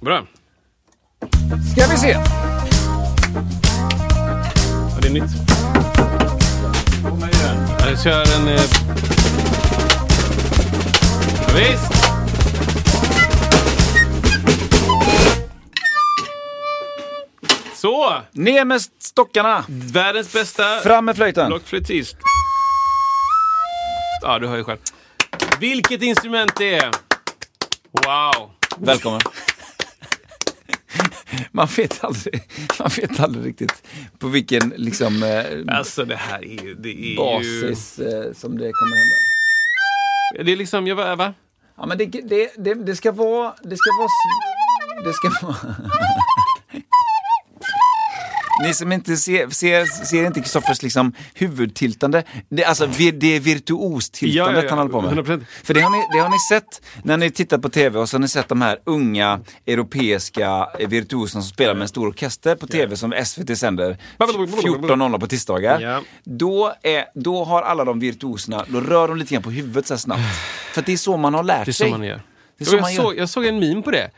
Bra. Ska vi se. Ja, det är nytt. Ja, jag kör en... Eh... Ja, visst. Så! Ner med stockarna. Världens bästa Fram med flöjten. blockflöjtist. Ja, du hör ju själv. Vilket instrument det är! Wow! Välkommen. Man vet aldrig, man vet aldrig riktigt på vilken liksom, eh, Alltså det här är ju... Det är basis eh, som det kommer hända. ju... Det är liksom... Jag va? Ja, men det, det, det, det ska vara... Det ska vara... Det ska vara... Ni som inte ser, ser, ser inte Kristoffers liksom huvudtiltande. Det, alltså, vi- det är virtuostiltandet Ja, ja, ja. han håller på med. 100%. För det har, ni, det har ni sett när ni tittar på tv och så har ni sett de här unga europeiska virtuoserna som spelar med en stor orkester på tv som SVT sänder 14.00 på tisdagar. Då, är, då har alla de virtuoserna, då rör de lite grann på huvudet så här snabbt. För det är så man har lärt Det är sig. så man gör. Så jag, man gör. såg, jag såg en meme på det.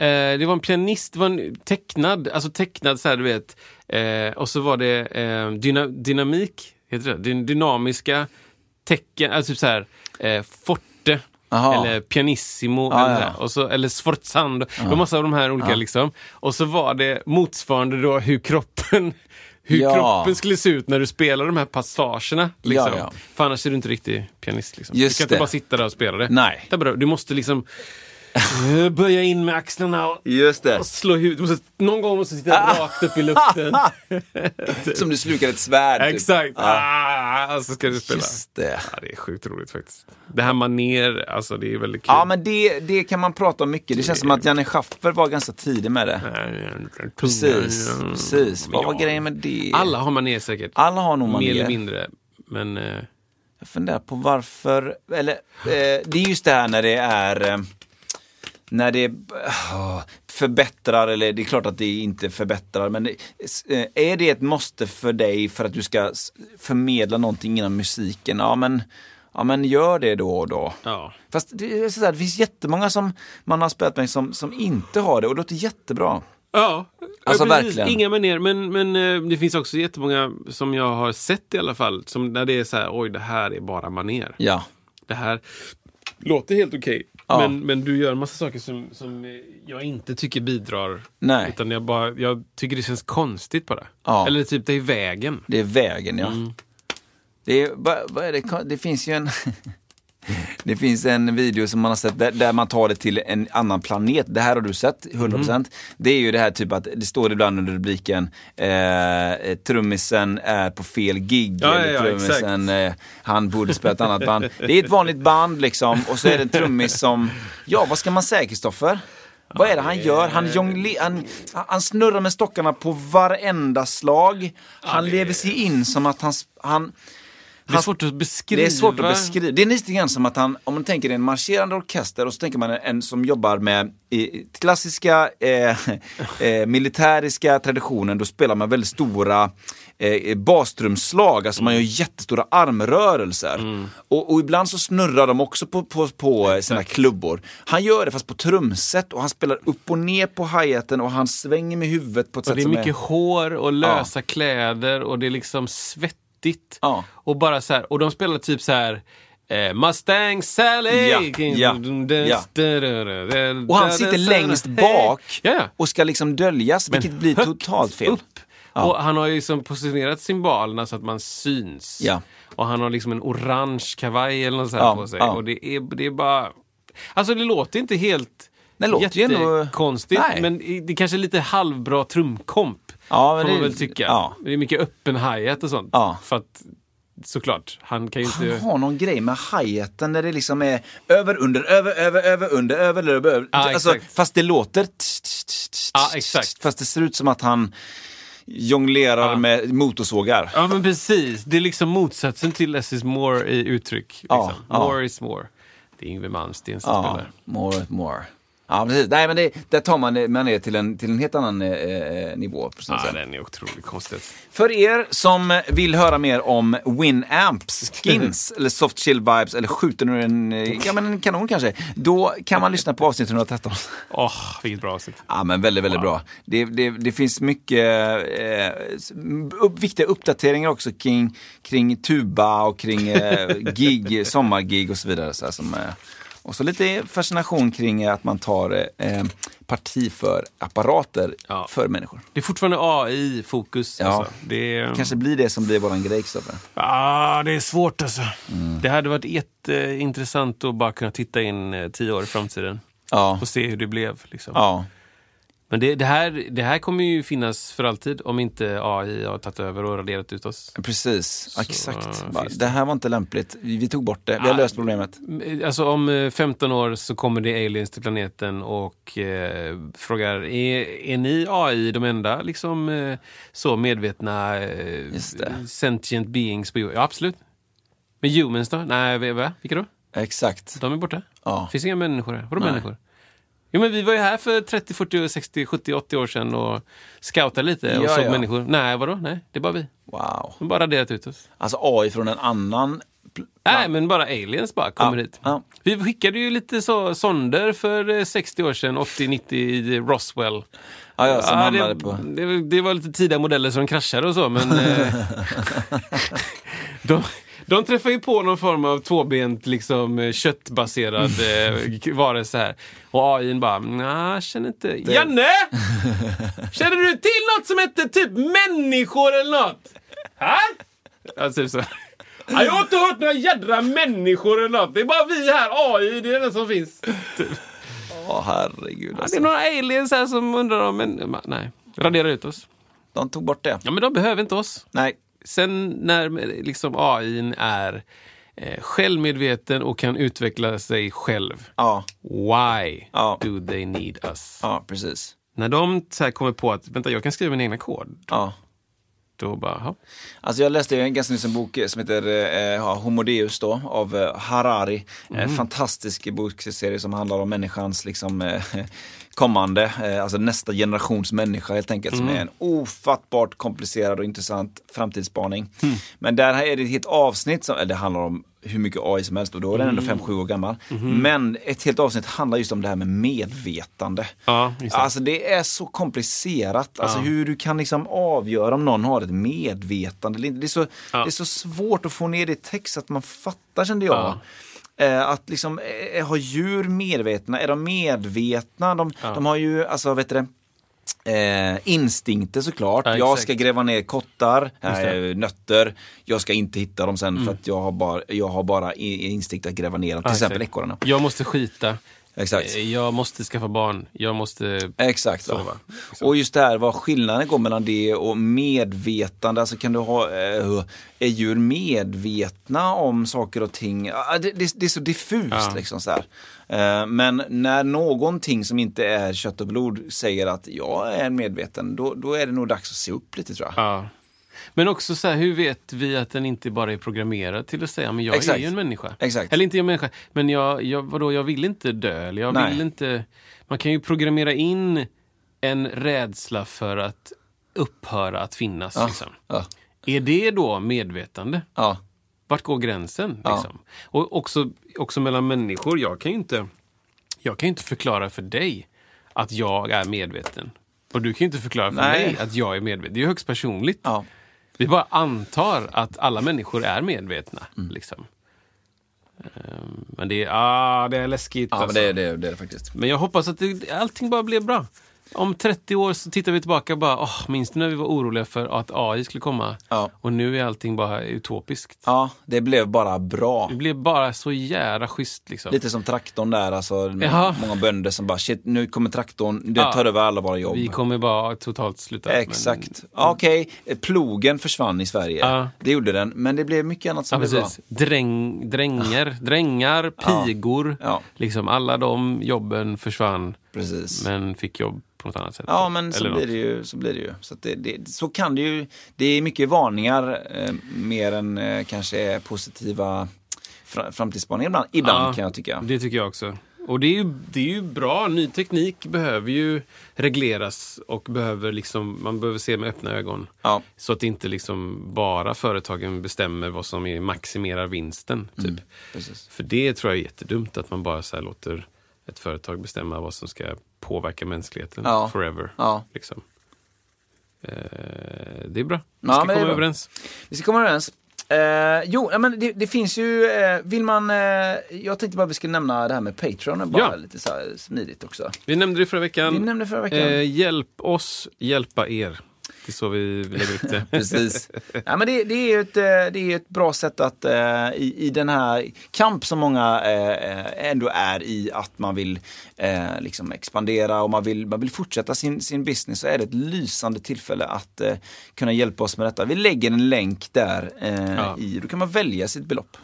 Eh, det var en pianist, det var en tecknad, alltså tecknad så här du vet. Eh, och så var det eh, dyna, dynamik, heter det? Dyn, dynamiska tecken, alltså typ så här eh, forte. Aha. Eller pianissimo, Ja, eller, ja. Och, så, eller sforzando. Det var massa av de här olika liksom. Och så var det motsvarande då hur kroppen hur Ja. kroppen skulle se ut när du spelar de här passagerna. Liksom. Ja, ja. För annars är du inte riktigt pianist. Liksom. Du kan inte det. bara sitta där och spela det. Nej. Du måste liksom böja in med axlarna och, Just det. och slå huvudet. Någon gång måste sitta rakt upp i luften. Som du slukar ett svärd. typ. Exakt. Ja. Ah, alltså ska du spela. Just det. Ja, det är sjukt roligt faktiskt. Det här maner, alltså det är väldigt kul. Ja, men det, det kan man prata om mycket. Det känns som att Janne Schaffer var ganska tidig med det. Precis, precis. Vad var grejen med det? Alla har maner säkert. Alla har nog Mer eller mindre. Men eh, Jag funderar på varför, eller eh, det är just det här när det är eh, när det eh, förbättrar, eller det är klart att det inte förbättrar, men eh, är det ett måste för dig för att du ska förmedla någonting inom musiken? Ja men, ja, men gör det då och då. ja. Fast det, är sådär, det finns jättemånga som man har spelat med som, som inte har det och det låter jättebra. Ja, Alltså, precis. verkligen. Inga manér, men, men eh, det finns också jättemånga som jag har sett i alla fall, som när det är så här, oj det här är bara manér. Ja. Det här låter helt okej, Ja. men, men du gör en massa saker som, som jag inte tycker bidrar. Nej. Utan jag, bara, jag tycker det känns konstigt bara. Ja. Eller typ, det är vägen. Det är vägen, ja. Mm. Det, är, vad är det, det finns ju en... Det finns en video som man har sett där, där man tar det till en annan planet. Det här har du sett, 100%. Mm. Det är ju det här typ att det står ibland under rubriken eh, Trummisen är på fel gig. Ja, eller ja, trummisen, eh, han borde spela ett annat band. Det är ett vanligt band liksom och så är det en trummis som, ja vad ska man säga Kristoffer? Vad är det han gör? Han, jongler, han, han snurrar med stockarna på varenda slag. Han lever sig in som att han... han Det är svårt att beskriva. det är svårt att beskriva. Det är lite grann som att han, om man tänker en marscherande orkester och så tänker man en, en som jobbar med i, klassiska eh, eh, militäriska traditionen, då spelar man väldigt stora eh, bastrumslag, alltså man gör jättestora armrörelser. Och, och ibland så snurrar de också på, på, på sina klubbor. Han gör det fast på trumset och han spelar upp och ner på hi-haten och han svänger med huvudet på ett Och sätt det är som mycket är... hår och lösa kläder och det är liksom svettigt. Ja. Och bara så här, och de spelar typ så här eh, Mustang Sally! Ja, ja, ja. Och han sitter längst bak och ska liksom döljas, vilket blir totalt fel. Upp. Och han har ju liksom positionerat symbolerna så att man syns. Och han har liksom en orange kavaj eller något sånt på sig. Och det är, det är bara... Alltså det låter inte helt Det låter ändå- jättekonstigt, Nej. men det kanske är lite halvbra trumkomp. Ja, men får man det- väl tycka. ja. Det är mycket öppen hi-hat och sånt. Ja. För att såklart. Han kan ju Han inte... har någon grej med hi-haten där det liksom är över, under, över, över, över, under, över, över, över. Ja, alltså, fast det låter... Ja, exakt. Fast det ser ut som att han jonglerar Ja. med motorsågar. Ja men precis, det är liksom motsatsen till less is more i uttryck. Ja, Liksom. ja. More is more. Det är Yngwie Malmsteen som Ja, spelar. more, more. Ja, precis. Nej, men det, där tar man det man ner till en, till en helt annan eh, nivå. Precis. Ja, den är otroligt konstig. För er som vill höra mer om Winamps, skins eller soft chill vibes eller skjuter nu en, eh, ja, men en kanon kanske, då kan man lyssna på avsnitt 113. Åh, vilket bra avsnitt. Ja, men väldigt, väldigt bra. Det, det, det finns mycket eh, upp, viktiga uppdateringar också kring, kring tuba och kring eh, gig, sommargig och så vidare. Så här, som, eh, och så lite fascination kring att man tar eh, parti för apparater Ja. för människor. Det är fortfarande AI-fokus. Ja. Alltså. Det, är, Kanske blir det som blir våran grej, Kristoffer. ah, det är svårt alltså. Mm. Det hade varit jätteintressant att bara kunna titta in eh, tio år i framtiden Ja. och se hur det blev. Liksom. Ja. Men det, det, här, det här kommer ju finnas för alltid om inte AI har tagit över och raderat ut oss. Precis, Så, exakt. finns Bara, det. Det här var inte lämpligt. Vi tog bort det. Vi har Ah, löst problemet. Alltså om eh, 15 år så kommer det aliens till planeten och eh, frågar är, är ni AI de enda liksom eh, så medvetna eh, sentient beings på jorden? Ja, absolut. Men humans då? Nej, va? Vilka då? Exakt. De är borta. Ja. finns inga människor här. Vadå människor? Jo men vi var ju här för 30, 40, 60, 70, 80 år sedan och scoutade lite och Ja, såg ja. människor. Nej, vadå? Nej, det är bara vi. Wow. De har bara raderat ut oss. Alltså AI från en annan... Nej, men bara aliens bara kommer Ja, hit. ja. Vi skickade ju lite så sonder för eh, 60 år sedan, 80-90 i Roswell. Ja, ja, som Ja, det, på... det, det var lite tidiga modeller som kraschade och så, men... eh, de, de träffar ju på någon form av tvåbent, liksom, eh, köttbaserad eh, varelse här. Och AI bara, nej, jag känner inte... Janne! Känner du till något som heter typ människor eller något? Här? Ja, typ så. Ja, jag har inte hört några jädra människor eller något. Det är bara vi här, AI, det är det som finns. Åh herregud Ja, det alltså. är några aliens här som undrar om... Men, nej, radera ut oss. De tog bort det. Ja, men de behöver inte oss. Nej. Sen när liksom AI är eh, självmedveten och kan utveckla sig själv. Ja, Why Ja. do they need us? ja precis. När de så kommer på att vänta, jag kan skriva min egna kod. Ja. Då bara, ja. Alltså jag läste en ganska nyss en bok som heter eh, Homo Deus då, av eh, Harari. En fantastisk bokserie som handlar om människans liksom, eh, kommande, eh, alltså nästa generations människa helt enkelt. Som är en ofattbart komplicerad och intressant framtidsspaning. Men där är det ett helt avsnitt, som, eller det handlar om hur mycket AI som helst och då är den ändå 5-7 år gammal. Men ett helt avsnitt handlar just om det här med medvetande. Ja. Alltså det är så komplicerat, alltså hur du kan liksom avgöra om någon har ett medvetande eller inte. Det är så, Ja. det är så svårt att få ner det i text att man fattar kände jag. Eh, att liksom, eh, har djur medvetna? Är de medvetna? De, de har ju, alltså vet du det? Eh, instinkter såklart. Ja, jag ska gräva ner kottar, eh, nötter. Jag ska inte hitta dem sen för att jag har bara, jag har bara instinkt att gräva ner dem. Till Ja, exempel ekorrarna. Jag måste skita. Exakt. Eh, Jag måste skaffa barn. Jag måste... Exakt. Så, va. va? Och just det här vad skillnaden går mellan det och medvetande. Alltså kan du ha, eh, är djur medvetna om saker och ting? Det, det, det är så diffust Ja. liksom så här. Eh, Men när någonting som inte är kött och blod säger att jag är medveten, då, då är det nog dags att se upp lite tror jag. Ja. Men också så här, hur vet vi att den inte bara är programmerad till att säga men jag Exakt. är ju en människa? Exakt. Eller inte jag människa, men jag, jag, vadå, jag vill inte dö. Eller jag Nej. vill inte... Man kan ju programmera in en rädsla för att upphöra att finnas. Ja. Liksom. Ja. Är det då medvetande? Ja. Vart går gränsen? Liksom? Och också, också mellan människor. Jag kan ju inte, jag kan inte förklara för dig att jag är medveten. Och du kan ju inte förklara för Nej. mig att jag är medveten. Det är ju högst personligt. Ja. Vi bara antar att alla människor är medvetna. Mm. Liksom. Ehm, Men det är, ah, det är läskigt. Ja, men alltså. det, är- det, är- det är det faktiskt. Men jag hoppas att det, allting bara blir bra. Om 30 år så tittar vi tillbaka och bara, åh, minns du när vi var oroliga för att AI skulle komma? Ja. Och nu är allting bara utopiskt. Ja, det blev bara bra. Det blev bara så jävla schysst liksom. Lite som traktorn där, alltså Ja. många bönder som bara shit, nu kommer traktorn, det Ja. tar över alla våra jobb. Vi kommer bara totalt sluta. Exakt. Ja, Okej, plogen försvann i Sverige. Ja. Det gjorde den, men det blev mycket annat som blev bra. Dräng, drängar, drängar, pigor. Liksom alla de jobben försvann, Precis. men fick jobb på något annat sätt. Ja, men så Eller blir, något. det ju, så blir det ju. Så, det, det, så kan det ju. Det är mycket varningar eh, mer än eh, kanske positiva fra, framtidsspaningar ibland, ibland Ja, kan jag tycka. Det tycker jag också. Och det är, ju, det är ju bra. Ny teknik behöver ju regleras och behöver liksom, man behöver se med öppna ögon. Ja, Så att inte liksom bara företagen bestämmer vad som är, maximerar vinsten. Typ. Mm. För det tror jag är jättedumt att man bara så här låter ett företag bestämma vad som ska påverka mänskligheten Ja. forever. Ja. Liksom. Eh, det är bra. Vi ska komma överens. Vi ska komma överens. Eh, jo, men det, det finns ju, eh, vill man, eh, jag tänkte bara vi skulle nämna det här med Patreon, bara Ja. lite så smidigt också. Vi nämnde det förra veckan. Vi nämnde förra veckan. Eh, hjälp oss hjälpa er. Det är så vi lägger upp det. Precis. Ja, men det, det är ett, eh, det är ett bra sätt att eh, i, i den här kamp som många eh, ändå är i att man vill liksom expandera och man vill, man vill fortsätta sin, sin business så är det ett lysande tillfälle att kunna hjälpa oss med detta. Vi lägger en länk där Ja. i, då kan man välja sitt belopp.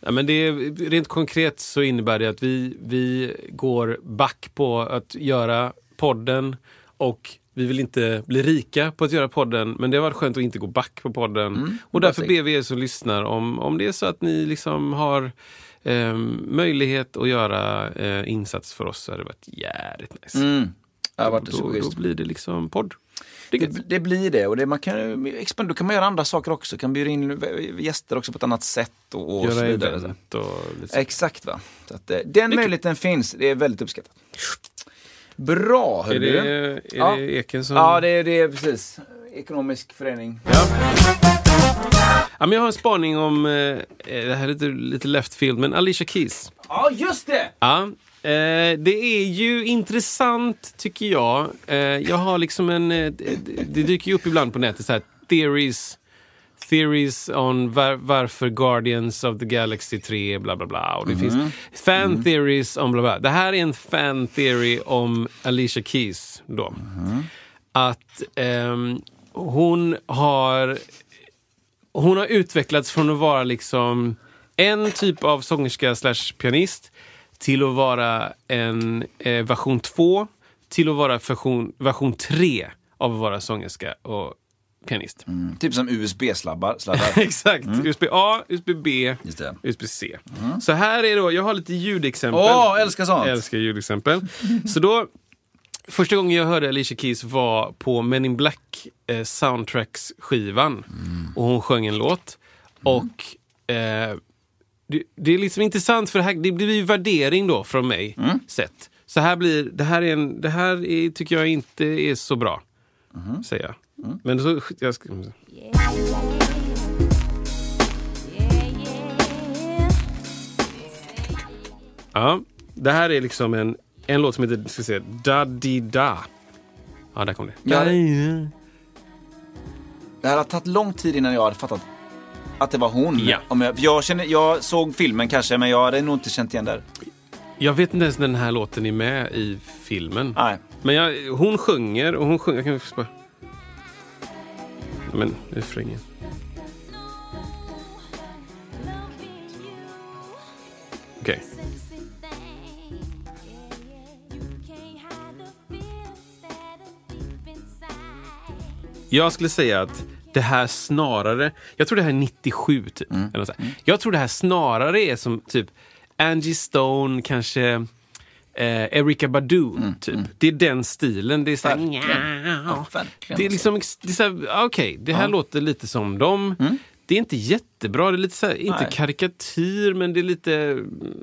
Ja, men det är, rent konkret så innebär det att vi, vi går back på att göra podden och vi vill inte bli rika på att göra podden, men det har varit skönt att inte gå back på podden. och därför ber vi er som lyssnar om, om det är så att ni liksom har eh, möjlighet att göra eh, insats för oss så hade det varit jävligt nice. Mm. Det har varit då, då blir det liksom podd. Det. Det, det blir det och det, man kan, då kan man göra andra saker också. Kan bjuda in gäster också på ett annat sätt och, och så Göra vidare. event och så. Exakt va. Så att, eh, den möjligheten finns, det är väldigt uppskattat. Bra hörru Är du. det, är Ja. det Eken som... Ja det är det, är precis. Ekonomisk förening. Ja. Ja, men jag har en spaning om, eh, det här är lite, lite left field, men Alicia Keys. Ja just det! Ja, eh, det är ju intressant tycker jag. Eh, jag har liksom en, eh, det, det dyker ju upp ibland på nätet så här theories. Theories on var, varför Guardians of the Galaxy 3 bla bla bla. Och det finns fan theories om bla bla. Det här är en fan theory om Alicia Keys då. Att ehm, hon har hon har utvecklats från att vara liksom en typ av sångerska slash pianist till att vara en eh, version 2 till att vara version, version 3 av att vara sångerska och pianist. Typ som USB-sladdar. sladdar. Exakt. USB A, USB B, Just det. USB C. Så här är då, jag har lite ljudexempel. Åh, älskar sånt! Älskar ljudexempel. Så då, första gången jag hörde Alicia Keys var på Men in Black eh, Soundtracks-skivan. Och hon sjöng en låt. Och eh, det, det är liksom intressant för det, här, det blir ju värdering då från mig sett. Så här blir, det här, är en, det här är, tycker jag inte är så bra. Säger jag. Men så, jag ska, Ja, det här är liksom en, en låt som heter, ska se, Da Di Da. Ja, där kom det. Ja, Da, det- Det här har tagit lång tid innan jag hade fattat att det var hon. Ja. Om jag, jag, känner, jag såg filmen kanske, men jag hade nog inte känt igen där. Jag vet inte ens när den här låten är med i filmen. Nej. Men jag, hon sjunger och hon sjunger... Jag kan bara... Men, refrängen. Okej. Jag skulle säga att det här snarare, jag tror det här är 97 typ. Eller något så. Jag tror det här snarare är som typ Angie Stone, kanske eh, Erika Badu, typ. Det är den stilen. Det är så här. Ja. Det är liksom, det är okej, det här låter lite som dem. Det är inte jättebra, det är lite så här, inte Nej. karikatyr, men det är lite,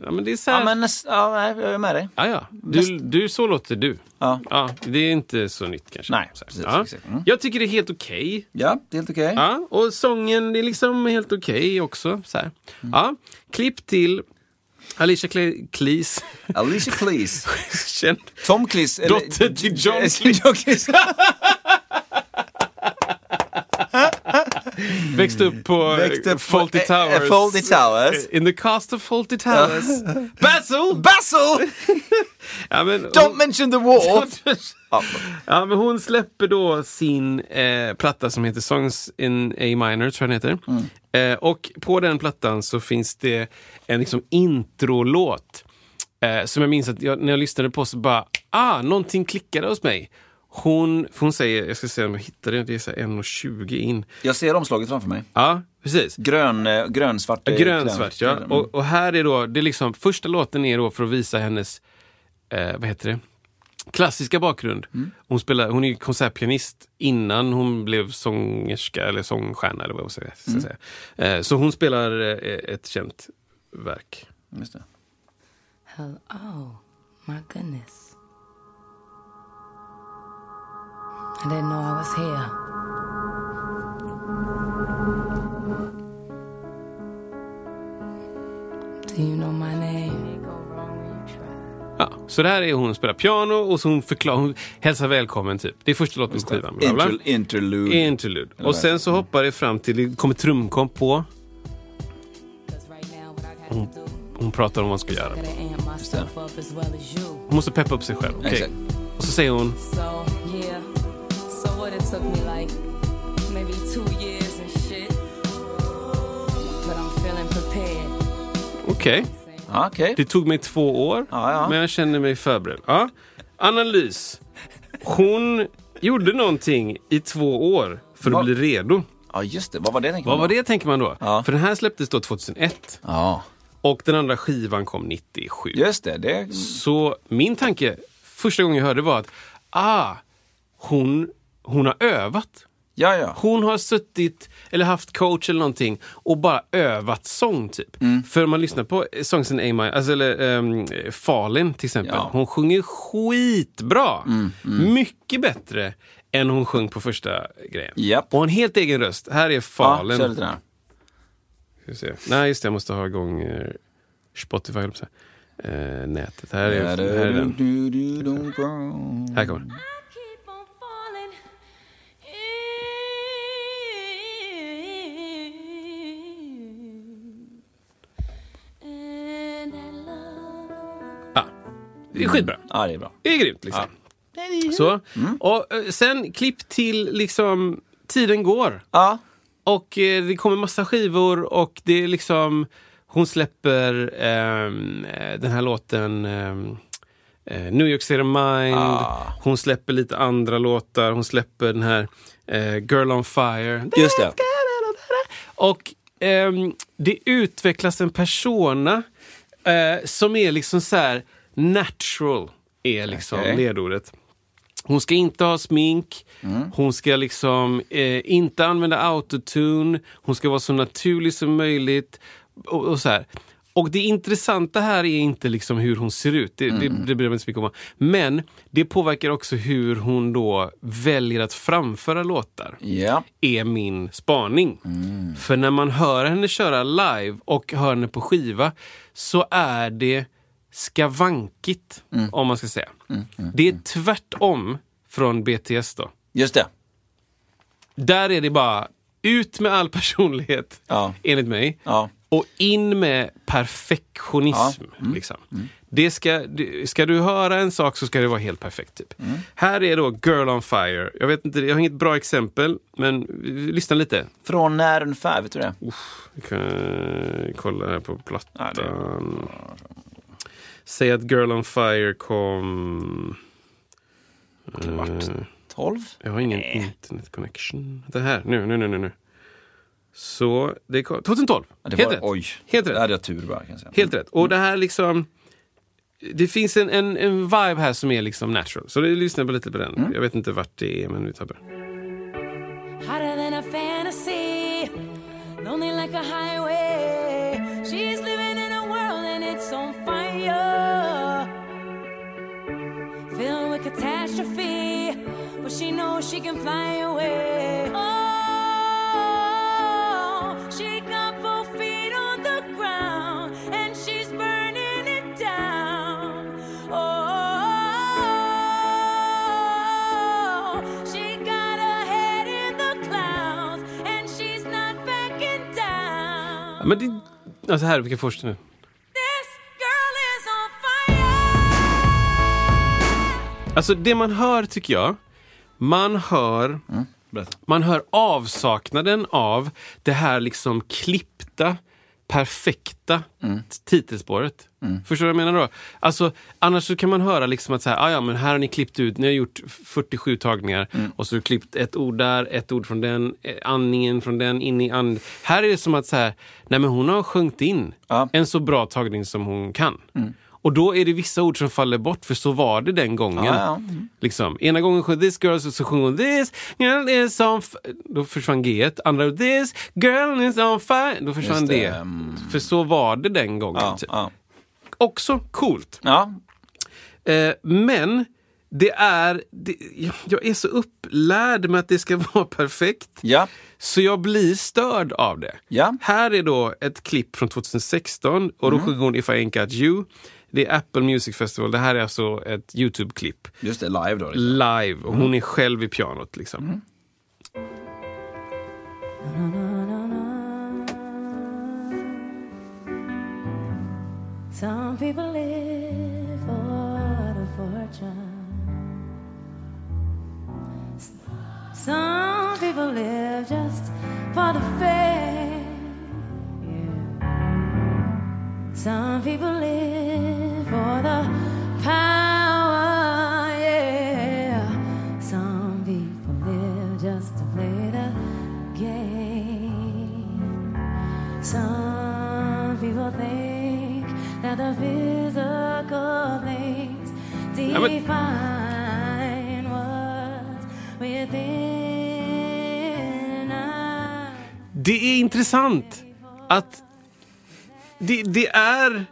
ja men det är så här, Ja, men näst, ja, nej, jag är med dig. Ja, ja. Du, du, så låter du. Ja. Ja, det är inte så nytt kanske. Nej, precis, ja. Mm. Jag tycker det är helt okej. Ja, det är helt okej. Ja, och sången är liksom helt okej också. Så. Mm. Ja, klipp till Alicia Cle- Keys, Alicia Keys. känd Tom Cleese. Dotter till John Cleese. Cleese. Växte upp på Växte upp på- Fawlty eh, eh, Towers. Fawlty Towers. In the cast of Fawlty Towers. Basil! Basil! Ja, men, Don't mention the war! Ja, ja, men hon släpper då sin eh, platta som heter Songs in A minor, tror jag den heter. Eh, och på den plattan så finns det en liksom introlåt. Eh, som jag minns att jag, när jag lyssnade på så bara, ah, någonting klickade hos mig. Hon, hon säger, jag ska se om jag hittar det, det är så här 1.20 in. Jag ser omslaget framför mig. Ja, precis. Grön, eh, grönsvart. eh, Grönsvart, ja. Mm. Och, och här är då, det är liksom, första låten är då för att visa hennes, eh, vad heter det? Klassiska bakgrund. Mm. Hon, spelar, hon är konsertpianist innan hon blev sångerska eller sångstjärna eller vad man ska ska Mm. säga. Eh, så hon spelar eh, ett känt verk. Just det. Hell, oh, my goodness. I didn't know I was here. Do you know my name? Ja, så där är hon spelar piano och så hon förklarar, hon hälsar välkommen typ. Det är första låten på skivan. Interl- interlude. Interlude. Och sen så hoppar det fram till, det kommer trumkomp på. do, Hon pratar om vad hon ska göra. Hon måste peppa upp sig själv. okej? Exakt. Och så säger hon, So yeah, Okej. Det tog mig två år, Ja, ja. men jag känner mig förberedd. Ja. Analys. Hon gjorde någonting i två år för att Vad- bli redo. Ja, just det. Vad var det? tänker Vad man var det tänker man då? Ja. För den här släpptes då 2001 Ja, och den andra skivan kom 97. just det. det... Så min tanke första gången jag hörde var att ah, hon, hon har övat. Ja, ja. Hon har suttit eller haft coach eller någonting och bara övat sång typ. Mm. För om man lyssnar på Songs in A minor, alltså, eller um, Fallen till exempel. Ja. Hon sjunger skitbra. Mm, Mycket bättre än hon sjöng på första grejen. Japp. Och har en helt egen röst. Här är Ja, Fallen. kör lite där. Nej, just det, jag måste ha igång eh, Spotify, säga. eh, nätet. Här är, här är den. Här kommer det är skitbra. Ja, det är bra. Det är grymt liksom. Så. Och eh, sen klipp till liksom, tiden går. Ja, Och eh, det kommer massa skivor och det är liksom, hon släpper ehm, eh, den här låten ehm, eh, New York of Mind. Ah. Hon släpper lite andra låtar. Hon släpper den här eh, Girl on Fire. just det. Och ehm, det utvecklas en persona eh, som är liksom så här natural, är liksom Okej. ledordet. Hon ska inte ha smink, hon ska liksom eh, inte använda autotune, hon ska vara så naturlig som möjligt. Och, och så här. Och det intressanta här är inte liksom hur hon ser ut, det, det, det bryr jag mig inte så mycket om. Men det påverkar också hur hon då väljer att framföra låtar Ja. är min spaning. För när man hör henne köra live och hör henne på skiva så är det skavankigt, om man ska säga. det är tvärtom från BTS då. Just det. Där är det bara ut med all personlighet, Ja. enligt mig. Ja. Och in med perfektionism. Liksom. Det ska, ska du höra en sak så ska det vara helt perfekt. Typ. Här är då Girl on Fire. Jag, vet inte, jag har inget bra exempel, men lyssna lite. Från när ungefär, vet du det? Vi kan kolla här på plattan. Ja, det- Säg att Girl on Fire kom... Kvart. Eh, 12? jag har ingen internet connection. Det här, nu, nu, nu, nu. nu. Så, det kom, 2012. Ja, det Helt var, rätt. Oj, Helt där rätt. hade jag tur bara kan jag säga. Helt rätt. Och det här liksom... Det finns en, en, en vibe här som är liksom natural. Så det- lyssna på lite på den. Mm. Jag vet inte vart det är, men vi tar på den. catastrophe, but she knows she can fly away. Oh, she got both feet on the ground and she's burning it down. Oh, she got her head in the clouds and she's not backing down. Men det, alltså här, vi kan fortsätta nu. Alltså det man hör tycker jag, man hör, Berätta. man hör avsaknaden av det här liksom klippta, perfekta titelspåret. Förstår du vad jag menar då? Alltså, annars så kan man höra liksom att så här, ah, ja, men här har ni klippt ut, ni har gjort 47 tagningar och så har du klippt ett ord där, ett ord från den, eh, andningen från den, in i and. Här är det som att så här, nej men hon har sjungit in Ja. en så bra tagning som hon kan. Och då är det vissa ord som faller bort, för så var det den gången. Ja, ja. Mm. Liksom. Ena gången sjöng this girl, så, så sjöng hon this girl is on f-. Då försvann G. Andra this girl is on fire. Då försvann det. det, mm. För så var det den gången. Ja, typ. Också coolt. Eh, men det är, det, jag- jag är så upplärd med att det ska vara perfekt. ja. Så jag blir störd av det. Ja. Här är då ett klipp från 2016 och då Mm. sjunger hon If I Ain't Got You. Det är Apple Music Festival. Det här är alltså ett YouTube-klipp. Just det, live då. Liksom. Live. Och hon är själv i pianot. Liksom. Some people live for the fortune. Some people live just for the fame. Yeah. Some people live Ja, men-. Det är intressant att det, det är...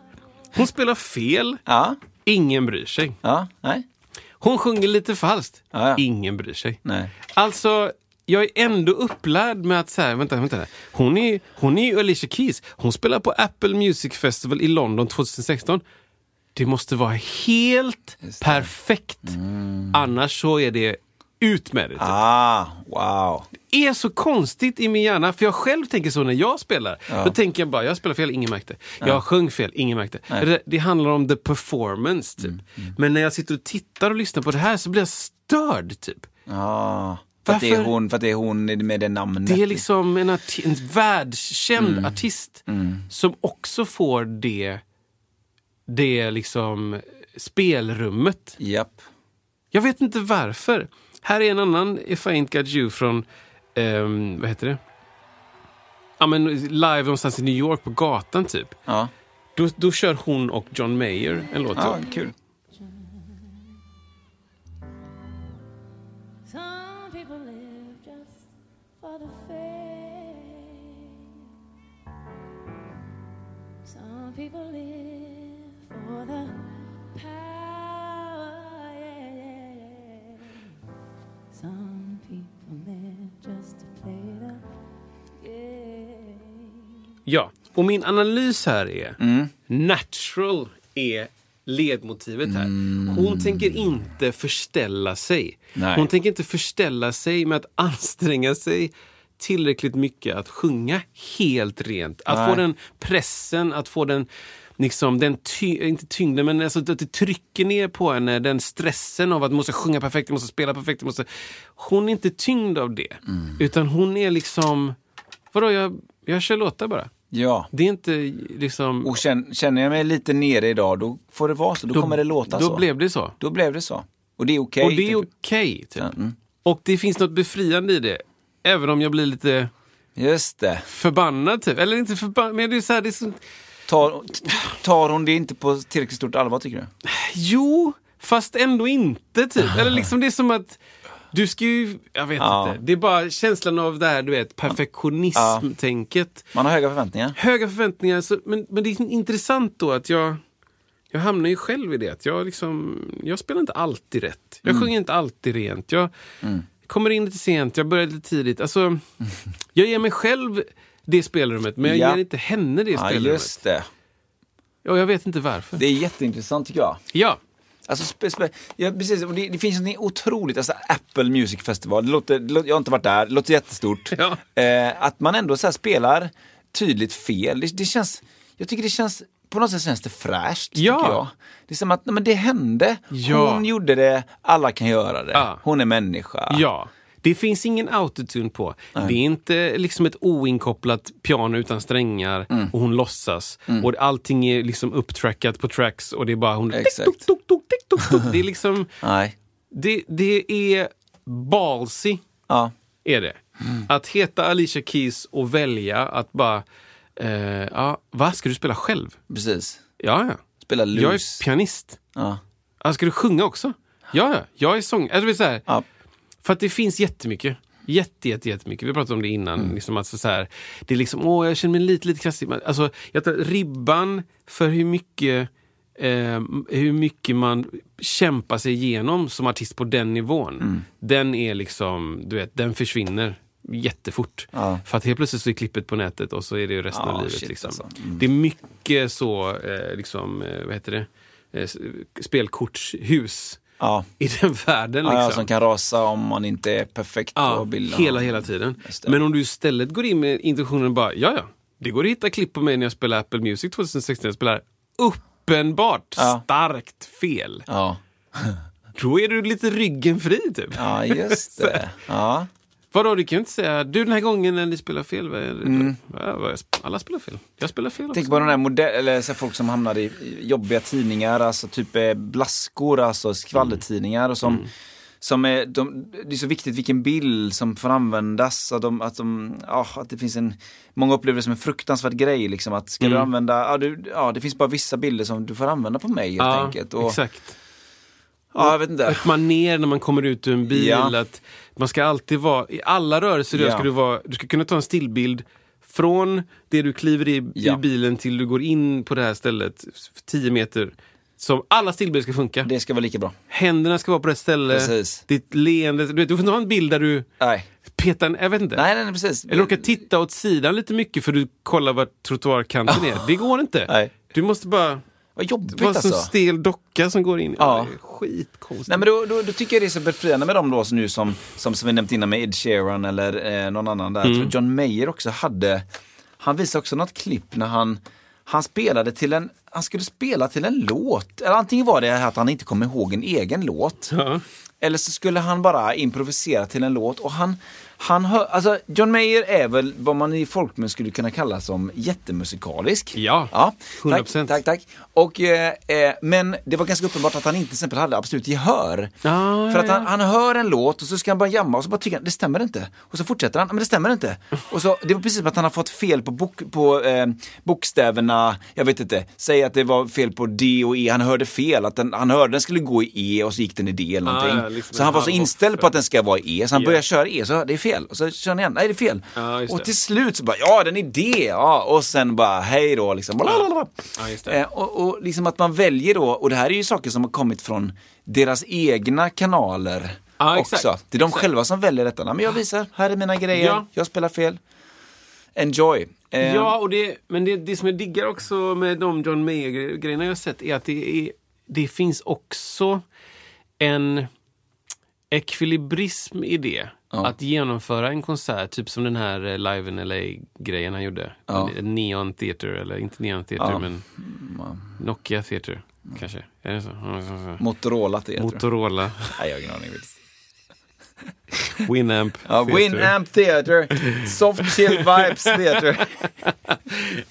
Hon spelar fel. Ja. Ingen bryr sig. Ja. Nej. Hon sjunger lite falskt. Ja, ja. Ingen bryr sig. Nej. Alltså, jag är ändå upplärd med att så här, vänta, vänta. Hon är, hon är ju Alicia Keys. Hon spelar på Apple Music Festival i London 2016. Det måste vara helt perfekt. Annars så är det ut med det. typ. Ah, wow. Det är så konstigt i min hjärna, för jag själv tänker så när jag spelar. Då tänker jag bara, jag spelar fel, ingen märkte. Jag sjöng fel, ingen märkte. Det, det handlar om the performance, typ. Men när jag sitter och tittar och lyssnar på det här så blir jag störd, typ. Ja. För att, det är hon, för att det är hon med det namnet. Det är liksom en, en världskänd artist som också får det, det liksom spelrummet. Japp. Jag vet inte varför. Här är en annan If I Ain't Got You från, ehm, vad heter det? Ja men live någonstans i New York på gatan typ. Ja. Då, då kör hon och John Mayer en låt. Ja, kul. Ja, och min analys här är natural är ledmotivet här. Hon tänker inte förställa sig. Nej. Hon tänker inte förställa sig med att anstränga sig tillräckligt mycket att sjunga helt rent. Att Nej. få den pressen, att få den Liksom den ty inte tyngden, men alltså att det trycker ner på henne, den stressen av att måste sjunga perfekt, måste spela perfekt. Måste... Hon är inte tyngd av det. Utan hon är liksom, vadå, jag, jag kör låtar bara. Ja. Det är inte liksom... Och känner, jag mig lite nere idag, då får det vara så. Då, kommer det låta då så. blev det så. Då blev det så. Och det är okej. och det är tänker- okej. typ. Ja, mm. Och det finns något befriande i det. Även om jag blir lite Just det. förbannad. Typ. Eller inte förbannad, men det är så här, det är så... Tar, tar hon det inte på tillräckligt stort allvar tycker du? Jo, fast ändå inte. Typ. Eller liksom det är som att du ska ju... Jag vet Ja. inte. Det är bara känslan av det här, du vet, perfektionism-tänket. Man har höga förväntningar. Höga förväntningar. Så, men, men det är intressant då att jag... Jag hamnar ju själv i det. Att jag, liksom, jag spelar inte alltid rätt. Jag sjunger inte alltid rent. Jag kommer in lite sent, jag börjar lite tidigt. Alltså, jag ger mig själv det spelrummet, men jag Ja. ger inte henne det Ja, spelrummet. just det. Och jag vet inte varför. Det är jätteintressant tycker jag. Ja, Alltså, ja, precis, och det, det finns något otroligt, alltså Apple Music Festival, det låter, det låter, jag har inte varit där, det låter jättestort. Ja. Eh, att man ändå så spelar tydligt fel. Det, det känns, jag tycker det känns, på något sätt känns det fräscht. Ja. Tycker jag. Det är som att, nej, men det hände. Ja. Hon gjorde det, alla kan göra det. Ja. Hon är människa. Ja. Det finns ingen autotune på. Det är inte liksom ett oinkopplat piano utan strängar Mm. och hon låtsas. Och allting är liksom upptrackat på tracks och det är bara hon... Exakt. Det är liksom... Nej. Det, det är ballsy, Ja. är det. Att heta Alicia Keys och välja att bara... Eh, ja, vad ska du spela själv? Precis. Ja, ja. Spela Jag loose. är pianist. Ja. Ja, ska du sjunga också? Ja, ja. Jag är sång... Alltså, så här, Ja. För att det finns jättemycket. Jätte, jätte, jättemycket. Vi pratade om det innan. Mm. Liksom alltså så här, det är liksom, åh, jag känner mig lite, lite krassig. Men, Alltså, jag tror, ribban för hur mycket, eh, hur mycket man kämpar sig igenom som artist på den nivån. Mm. Den är liksom, du vet, den försvinner jättefort. Ja. För att helt plötsligt så är klippet på nätet och så är det ju resten Ja, av livet. shit, liksom. alltså. Mm. Det är mycket så, eh, liksom, eh, vad heter det, eh, spelkortshus Ja. i den världen. Liksom. ja, som kan rasa om man inte är perfekt på Ja, bilden. hela, hela tiden. Men om du istället går in med intentionen bara, ja, ja, det går att hitta klipp på mig när jag spelar Apple Music 2016. Jag spelar uppenbart Ja. starkt fel. Ja. Då är du lite ryggen fri, typ. ja, just det. Ja. Vadå, du kan ju inte säga, du den här gången när ni spelar fel, vad är vad- alla spelar fel. Jag spelar fel också. Mm. Tänk på de där modell, eller så folk som hamnar i jobbiga tidningar, alltså typ eh, blaskor, alltså skvallertidningar och som, Mm. som är, de, det är så viktigt vilken bild som får användas, att, de, att, de, ja, att det finns en, många upplever det som en fruktansvärd grej liksom att ska du Mm. använda, ja, du, ja det finns bara vissa bilder som du får använda på mig helt ja, enkelt. Och, exakt. Ja, jag vet inte. Ett maner när man kommer ut ur en bil. Ja. Att man ska alltid vara, i alla rörelser du Ja. ska du vara, du ska kunna ta en stillbild från det du kliver i, Ja. i bilen till du går in på det här stället, 10 meter. Som alla stillbilder ska funka. Det ska vara lika bra. Händerna ska vara på rätt ställe. Precis. Ditt leende, du, vet, du får inte ha en bild där du Nej, petar en, jag vet inte. nej, nej, nej precis. Eller råkar titta åt sidan lite mycket för du kollar var trottoarkanten är. Det går inte. Nej. Du måste bara Vad jobbigt vara som alltså. stel docka som går in. Ja. det Skitkonstigt. Nej men då, då, då tycker jag det är så befriande med dem då som nu som, som, som vi nämnt innan med Ed Sheeran eller eh, någon annan där. Tror John Mayer också hade, han visade också något klipp när han, han spelade till en, han skulle spela till en låt. Eller antingen var det att han inte kom ihåg en egen låt. Ja. Eller så skulle han bara improvisera till en låt och han, han hör, alltså John Mayer är väl vad man i folkmun skulle kunna kalla som jättemusikalisk. Ja, ja 100%. Tack, tack, tack. Och, eh, eh, men det var ganska uppenbart att han inte till exempel hade absolut gehör. Ja, För att han, han hör en låt och så ska han börja jamma och så bara tycker han, det stämmer inte. Och så fortsätter han, men det stämmer inte. Och så, det var precis som att han har fått fel på, bok, på eh, bokstäverna, jag vet inte, säg att det var fel på D och E, han hörde fel, att den, han hörde den skulle gå i E och så gick den i D eller Ah, någonting. ja, liksom så han var så inställd på att den ska vara i E, så han Ja. börjar köra E, så det är fel. Och så kör han igen, nej det är fel. Ja, och det. till slut så bara, ja den är D, ja, och sen bara, hej då liksom. Blablabla. Ja, det. Eh, och, och liksom att man väljer då, och det här är ju saker som har kommit från deras egna kanaler Ja, också. exakt. Det är de själva som väljer detta. Nej, men jag visar, här är mina grejer, Ja. jag spelar fel. Enjoy. Eh, Ja, och det, men det, det som jag diggar också med de John Mayer-grejerna jag har sett är att det, är, det finns också en ekvilibrism i det. Ja. Att genomföra en konsert, typ som den här eh, Live in LA-grejen han gjorde. Ja. Neon Theater, eller inte Neon Theater, Ja. men Nokia Theater, kanske. Är det så? Motorola Theater. Motorola, Nej, jag har ingen aning. Winamp Ja, Theater. Winamp Theater, Soft Chill Vibes Theater.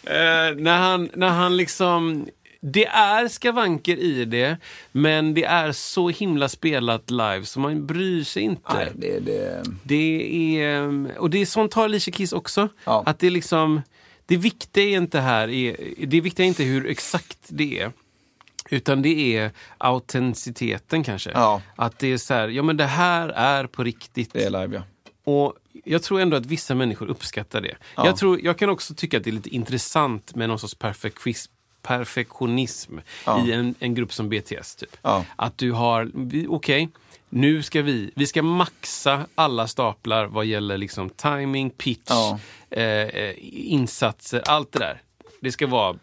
Eh, när, han, när han liksom... Det är skavanker i det, men det är så himla spelat live så man bryr sig inte. Nej, det, det, Det är, och det är sånt har Alicia Keys också. Ja. Att det är liksom, det viktiga är inte här, är, det viktiga är inte hur exakt det är. Utan det är autenticiteten kanske. Ja. Att det är så här, ja men det här är på riktigt. det är live ja. Och jag tror ändå att vissa människor uppskattar det. Ja. Jag, tror, jag kan också tycka att det är lite intressant med någon sorts perfektionism, perfektionism Ja. i en, en grupp som BTS. Typ. Ja. Att du har, okej, nu ska vi, vi ska maxa alla staplar vad gäller liksom timing, pitch, Ja. eh, eh, insatser, allt det där. Det ska vara,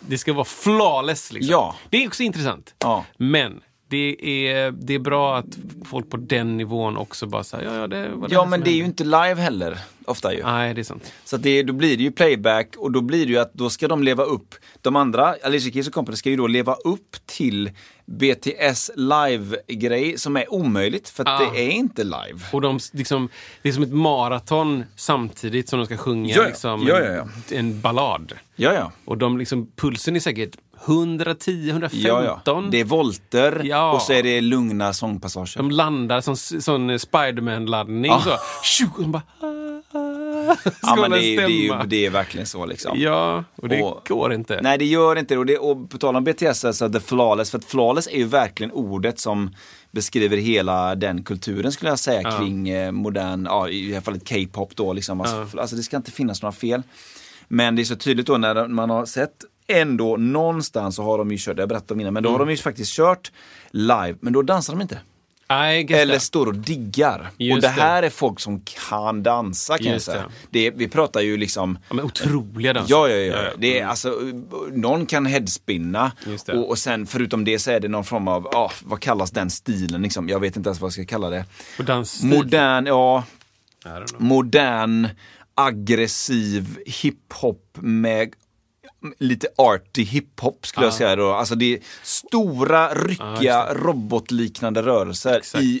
det ska vara flawless. Liksom. Det är också intressant. Men Det är, det är bra att folk på den nivån också bara säger ja, ja, det var det Ja, men det är ju hände." inte live heller, ofta ju. Nej, det är sant. Så det, då blir det ju playback och då blir det ju att då ska de leva upp, de andra, Alicia Keys och Company ska ju då leva upp till BTS live-grej som är omöjligt för att Ah. det är inte live. Och de, liksom, det är som ett maraton samtidigt som de ska sjunga Ja, ja. liksom, ja. En, en ballad. Ja, ja. Och de liksom, pulsen är säkert 110, 115. Ja, ja. Det är volter Ja. och så är det lugna sångpassager. De landar som sån Spiderman-laddning. Ah. Så. Och de bara... ja, Ska men hålla det, är, det, är ju, det är verkligen så liksom. Ja, och det Och- går inte. Nej, det gör inte det. Och, det. och på tal om BTS, alltså the flawless, för att flawless är ju verkligen ordet som beskriver hela den kulturen skulle jag säga kring eh, modern, ja i alla fall K-pop då liksom. Alltså, alltså det ska inte finnas några fel. Men det är så tydligt då när man har sett ändå någonstans så har de ju kört, jag berättade om innan, men då har Mm. de ju faktiskt kört live, men då dansar de inte. Eller that. står och diggar. Just och det det. här är folk som kan dansa kan jag Just säga. Det. vi pratar ju liksom Ja, men otroliga dansare. Ja, ja, ja. Det är, alltså, någon kan headspinna det. och, och sen förutom det så är det någon form av, ah, vad kallas den stilen liksom? Jag vet inte ens vad jag ska kalla det. Och dansstil. Modern, ja, modern, aggressiv hiphop med lite arty hiphop skulle jag säga då. Alltså det är stora, ryckiga, robotliknande rörelser Exakt. i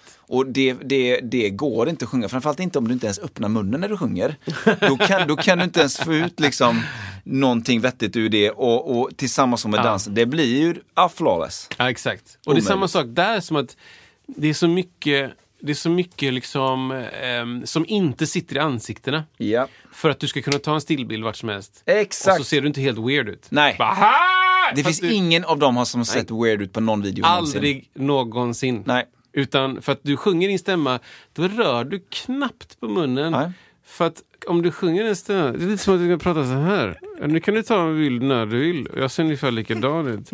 Och det, det, det går inte att sjunga, framförallt inte om du inte ens öppnar munnen när du sjunger. Då kan, då kan du inte ens få ut liksom någonting vettigt ur det och, och tillsammans med dansen, det blir ju ah, flawless. Ja, exakt. Och det är samma Omöjligt. sak där, som att det är så mycket, det är så mycket liksom, ehm, som inte sitter i ansiktena. Ja. För att du ska kunna ta en stillbild vart som helst. Exakt. Och så ser du inte helt weird ut. Nej. Bara! Det Fast finns du, ingen av dem har som sett weird ut på någon video någonsin. Aldrig någonsin. Nej. Utan för att du sjunger din stämma, då rör du knappt på munnen. Nej. För att om du sjunger en stämma, det är lite som att du kan prata så här. Ja, Nu kan du ta en bild när du vill. Jag ser ungefär likadan ut.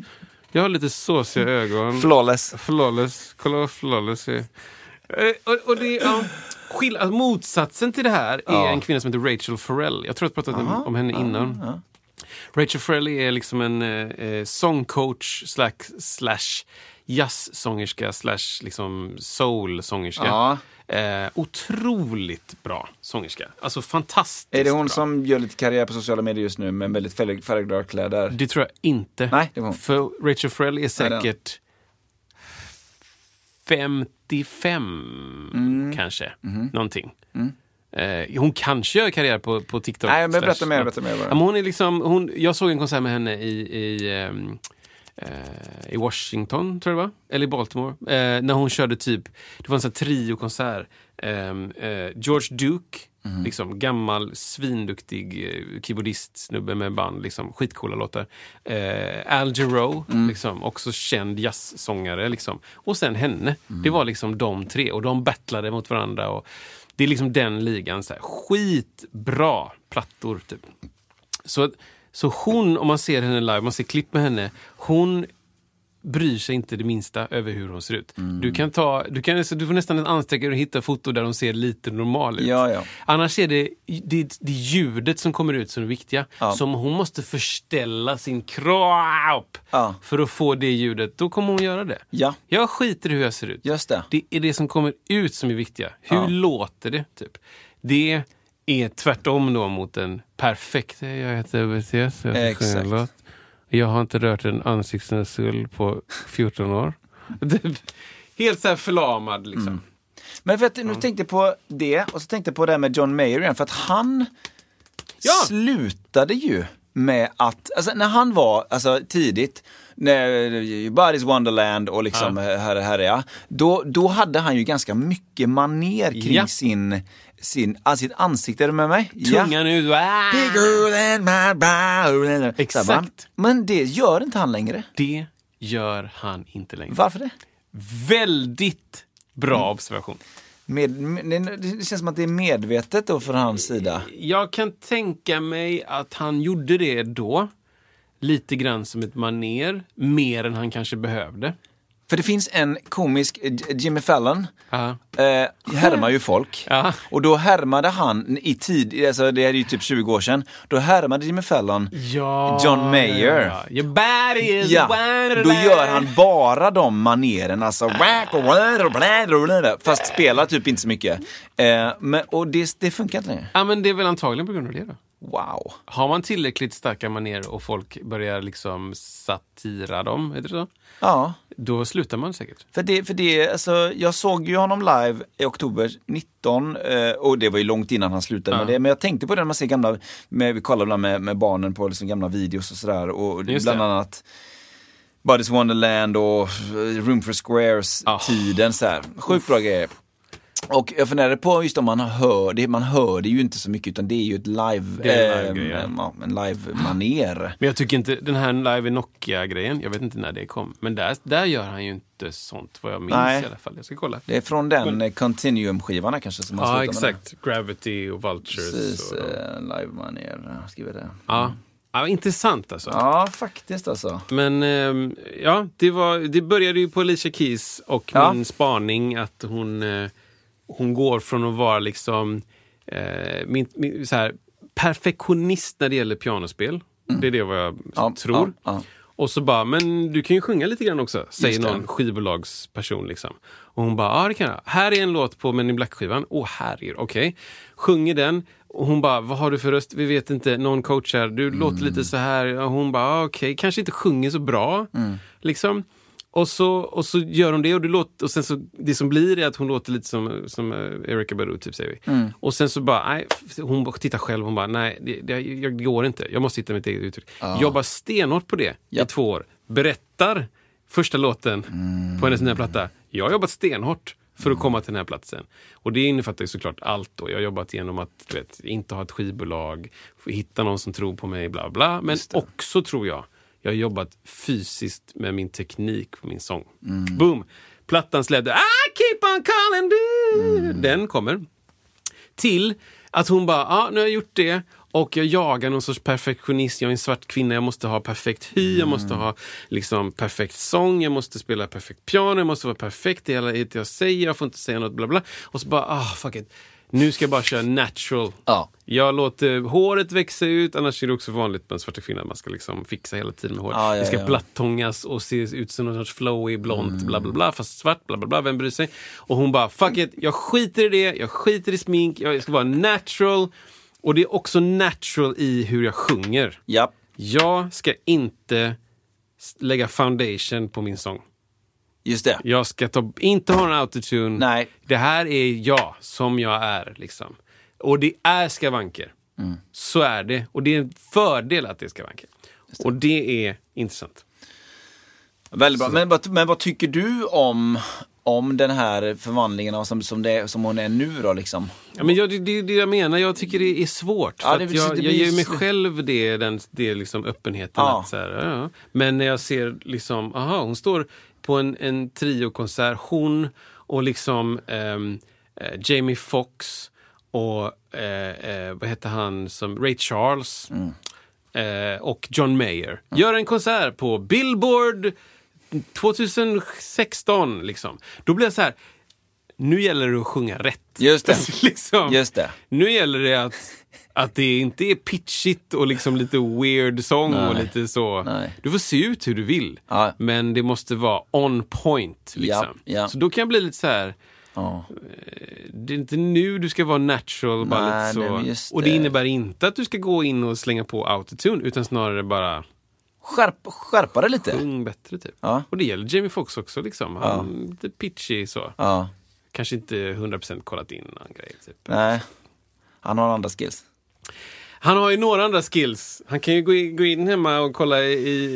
Jag har lite såsiga ögon. Flawless. Flawless. Kolla vad flawless är. Eh, Och, och det, ja, skill- alltså, motsatsen till det här är en kvinna som heter Rachel Farrell. Jag tror att jag pratat om, om henne innan. Rachel Farrell är liksom en eh, eh, sångcoach slash, slash jazzsångerska slash liksom soul-sångerska. Ja. Eh, otroligt bra sångerska. Alltså fantastiskt Är det hon bra. som gör lite karriär på sociala medier just nu med väldigt färg- färgglada kläder? Det tror jag inte. Nej, det var hon. För Rachel Farrell är Nej, säkert 55 Mm. kanske. Mhm. Någonting. Eh, hon kanske gör karriär på, på TikTok. Nej, men berätta mer, berätta mer bara. Ja, men hon är liksom, hon, jag såg en konsert med henne i, i, ehm, eh, i Washington, tror jag det var. Eller i Baltimore. Eh, när hon körde typ, det var en sån här trio-konsert. Ehm, eh, George Duke, Mhm. liksom gammal svinduktig eh, keyboardist-snubbe med band, liksom skitcoola låtar. Eh, Al Jarreau, Mm. liksom, också känd jazzsångare. Liksom. Och sen henne. Mm. Det var liksom de tre och de battlade mot varandra. Och det är liksom den ligan. Så här, skitbra plattor, typ. Så, så hon, om man ser henne live, man ser klipp med henne, hon bryr sig inte det minsta över hur hon ser ut. Mm. Du, kan ta, du, kan, du får nästan anstränga dig att hitta foto där hon ser lite normal ut. Ja, ja. Annars är det, det, det ljudet som kommer ut som är viktiga. Ja. Som hon måste förställa sin kropp Ja. för att få det ljudet. Då kommer hon göra det. Ja. Jag skiter i hur jag ser ut. Just det. Det är det som kommer ut som är viktiga. Hur låter det? Typ? Det är tvärtom då mot en perfekt... Jag heter BTS, jag sjunga Exakt. Jag har inte rört en ansiktsnässull på 14 år. Helt så här förlamad liksom. Mm. Men för att nu tänkte jag på det och så tänkte jag på det här med John Mayer igen för att han Ja. slutade ju med att, alltså när han var alltså, tidigt, när Body's Wonderland och liksom här, här är jag, då, då hade han ju ganska mycket maner kring Ja. sin, sin, ah, sitt ansikte. Är du med mig? Tungan ut. Ah! Bigger than my brow. Exakt. Men det gör inte han längre. Det gör han inte längre. Varför det? Väldigt bra Mm. observation. Med, med, det- det känns som att det är medvetet då från hans sida. Jag kan tänka mig att han gjorde det då. Lite grann som ett maner, mer än han kanske behövde. För det finns en komisk, eh, Jimmy Fallon, eh, härmar ju folk. Ja. Och då härmade han i tid, alltså det är ju typ 20 år sedan, då härmade Jimmy Fallon Ja, John Mayer. Ja. Your body is Ja, då gör han bara de maneren, alltså fast spelar typ inte så mycket. Eh, men, och det, det funkar inte längre. Ja, men det är väl antagligen på grund av det då. Wow. Har man tillräckligt starka maner och folk börjar liksom satira dem, är det så? Ja, Då slutar man säkert. för det, för det, alltså, jag såg ju honom live i oktober 19 eh, och det var ju långt innan han slutade Ja. med det. Men jag tänkte på det när man ser gamla, med, vi kollar ibland med, med barnen på liksom gamla videos och sådär. Och Just bland det. annat Buddy's Wonderland och Room for Squares Ah. här. Sjukt bra grejer. Och jag funderade på just om man hör det, man hör det ju inte så mycket utan det är ju ett live, Det en eh, live-grej, ja. en live-maner. Men jag tycker inte, den här Live Nokia-grejen, jag vet inte när det kom. Men där, där gör han ju inte sånt vad jag minns Nej. i alla fall. Jag ska kolla. Det är från den eh, Continuum-skivan kanske som han Ja, med exakt. Gravity och Vultures. Precis, och, eh, live-maner, skriver det. ja. ja, intressant alltså. Ja, faktiskt alltså. Men ehm, ja, det, var, det började ju på Alicia Keys och Ja. min spaning att hon, eh, hon går från att vara liksom eh, min, min, så här, perfektionist när det gäller pianospel. Det är det vad jag Mm. Ja, tror. ja, ja. Och så bara, men du kan ju sjunga lite grann också, säger det. någon skivbolagsperson. Liksom. Och hon bara, ja det kan jag. Här är en låt på Men in Black-skivan. Åh herregud, okej. Sjunger den. Och hon bara, vad har du för röst? Vi vet inte. Någon coachar. Du låter lite så här. Och hon bara, okej, kanske inte sjunger så bra. Liksom. Och så, och så gör hon det och, det låter, och sen så, det som blir är att hon låter lite som, som eh, Erika Badu, typ säger vi. Och sen så bara, nej, hon tittar själv, hon bara, nej, det, det, jag, det går inte. Jag måste hitta mitt eget uttryck. Jobbar stenhårt på det i Japp. två år. Berättar första låten på hennes nya platta. Jag har jobbat stenhårt för att komma till den här platsen. Och det innefattar ju såklart allt då. Jag har jobbat genom att vet, inte ha ett skivbolag, hitta någon som tror på mig, bla bla. Men också tror jag, jag har jobbat fysiskt med min teknik på min sång. Boom! Plattan släppte, I keep on calling du. Den kommer. Till att hon bara, ja nu har jag gjort det och jag jagar någon sorts perfektionist. Jag är en svart kvinna, jag måste ha perfekt hy, jag måste ha liksom perfekt sång, jag måste spela perfekt piano, jag måste vara perfekt i allt jag säger, jag får inte säga något bla bla. Och så bara, ah fuck it. Nu ska jag bara köra natural. Ja. Jag låter håret växa ut, annars är det också vanligt med svarta kvinnor att man ska liksom fixa hela tiden med håret. Ja, ja, det ska ja. plattångas och se ut som någon sorts flowy, blont, bla bla bla, fast svart, bla bla bla, vem bryr sig? Och hon bara, fuck it, jag skiter i det, jag skiter i smink, jag ska vara natural. Och det är också natural i hur jag sjunger. Ja. Jag ska inte lägga foundation på min sång. Just det. Jag ska ta, inte ha en autotune. Nej. Det här är jag, som jag är. Liksom. Och det är skavanker. Så är det. Och det är en fördel att det är skavanker. Och det är intressant. Väldigt bra. Men, men vad tycker du om, om den här förvandlingen av som, som, det, som hon är nu då liksom? Ja, men jag, det det är det jag menar. Jag tycker det är svårt. Ja, För det att blir- jag, det jag ger mig själv det, den, det liksom öppenheten. Ja. Att så här, ja, ja. Men när jag ser, liksom, aha, hon står på en, en triokonsert. Hon och liksom ehm, eh, Jamie Foxx och eh, eh, vad heter han som Ray Charles eh, och John Mayer. Gör en konsert på Billboard 2016. Liksom. Då blir jag så här, nu gäller det att sjunga rätt. Just det. liksom. Just det. Nu gäller det att, att det inte är pitchigt och liksom lite weird sång och lite så. Nej. Du får se ut hur du vill. Ja. Men det måste vara on point. Liksom. Ja, ja. Så då kan jag bli lite så här. Ja. Det är inte nu du ska vara natural. bara Nej, nej, så. just och det det. innebär inte att du ska gå in och slänga på autotune. Utan snarare bara Skärp, skärpa det lite. sjung bättre. Typ. Ja. Och det gäller Jamie Foxx också. Liksom. Han är lite pitchy så. Ja. Kanske inte 100% kollat in någon grej. Typ. Nej. Han har andra skills. Han har ju några andra skills. Han kan ju gå in, gå in hemma och kolla i,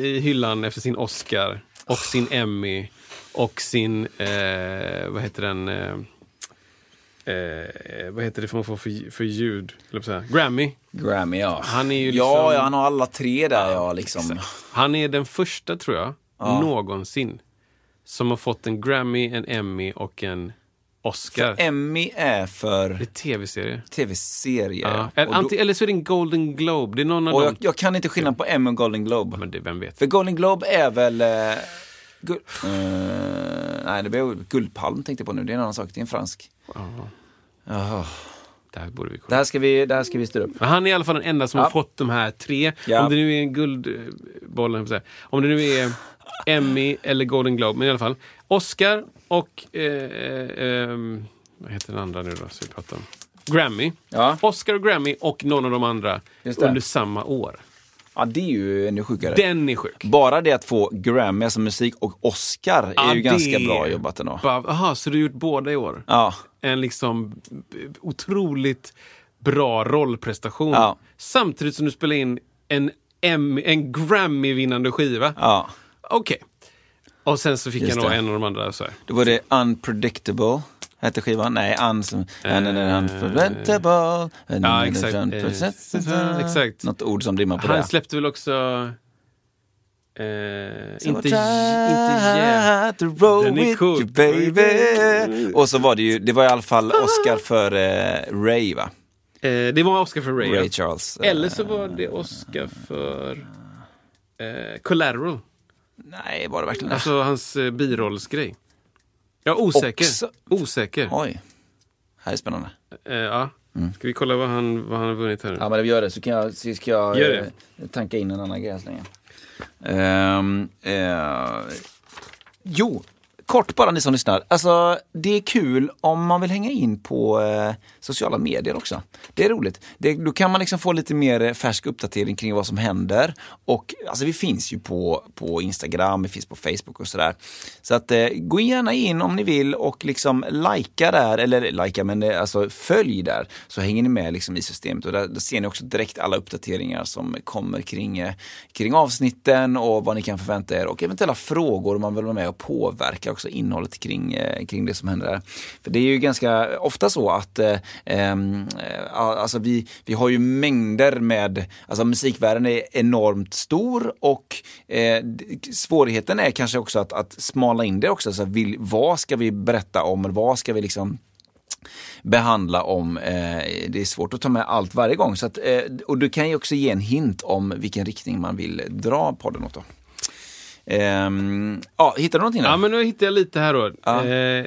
i hyllan efter sin Oscar och sin Emmy och sin, eh, vad heter den, eh, eh, vad heter det för man får för, för ljud? Grammy. Grammy, ja. Han är ju Ja, liksom- ja, han har alla tre där, ja, liksom. Han är den första, tror jag, någonsin som har fått en Grammy, en Emmy och en Oscar. Emmy är för Det är tv-serie. tv-serie. Ja. Då- eller så är det en Golden Globe. Det är någon Och jag, jag kan inte skillnad på Emmy och Golden Globe. Men det, vem vet? För Golden Globe är väl... Eh, guld, eh, nej, det blir Guldpalm tänkte jag på nu. Det är en annan sak. Det är en fransk. Jaha. Det här borde vi Det kolla. här ska vi, det här ska vi styra upp. Men han är i alla fall den enda som Ja. har fått de här tre. Ja. Om det nu är en guldboll, höll jag på att säga. om det nu är Emmy eller Golden Globe, men i alla fall. Oscar och, eh, eh, ehm, vad heter den andra nu då, som vi pratar om? Grammy. Ja. Oscar och Grammy och någon av de andra under samma år. Ja, det är ju ännu sjukare. Den är sjuk. Bara det att få Grammy, alltså musik, och Oscar är Ja, ju ganska bra jobbat ändå. Jaha, så du har gjort båda i år? Ja, En liksom otroligt bra rollprestation. Ja. Samtidigt som du spelar in en, en Grammy-vinnande skiva. ja. Okej. Och sen så fick Just jag nog en av de andra. Så här. Då var det Unpredictable. Hette skivan? Nej, un, som, Eh, Unpredictable. Ja, exakt. Eh, exakt. Något ord som rimmar på Han det. släppte väl också... Eh, So inte, inte yeah. Den är cool. baby. Och så var det ju, det var i alla fall Oscar för eh, Ray va? Eh, det var Oscar för Ray. Ray. Charles. eh, Eller så var det Oscar för eh, Collateral. Nej, var det verkligen det? Alltså hans eh, birollsgrej. Ja, osäker. Också- Osäker. Oj. Här är spännande. Eh, ja. Ska vi kolla vad han, vad han har vunnit här? Ja men vi gör det så kan jag, så ska jag Gör det. eh, tanka in en annan grej här så länge. Ehm, eh, jo, kort bara ni som lyssnar. Alltså det är kul om man vill hänga in på eh, sociala medier också. Det är roligt. Det, då kan man liksom få lite mer eh, färsk uppdatering kring vad som händer. Och alltså vi finns ju på, på Instagram, vi finns på Facebook och sådär. Så att eh, gå gärna in om ni vill och liksom likea där, eller likea men eh, alltså följ där. Så hänger ni med liksom i systemet och där, där ser ni också direkt alla uppdateringar som kommer kring, eh, kring avsnitten och vad ni kan förvänta er och eventuella frågor om man vill vara med och påverka också innehållet kring, eh, kring det som händer där. För det är ju ganska ofta så att eh, ehm, eh, alltså vi, vi har ju mängder med, alltså musikvärlden är enormt stor och eh, svårigheten är kanske också att, att smala in det också. Så vill, vad ska vi berätta om? Eller vad ska vi liksom behandla om. Eh, det är svårt att ta med allt varje gång. Så att, eh, och du kan ju också ge en hint om vilken riktning man vill dra podden åt. Då. Ehm, ja, hittar du någonting där? Ja, men nu hittar jag lite här då. Ja. Eh,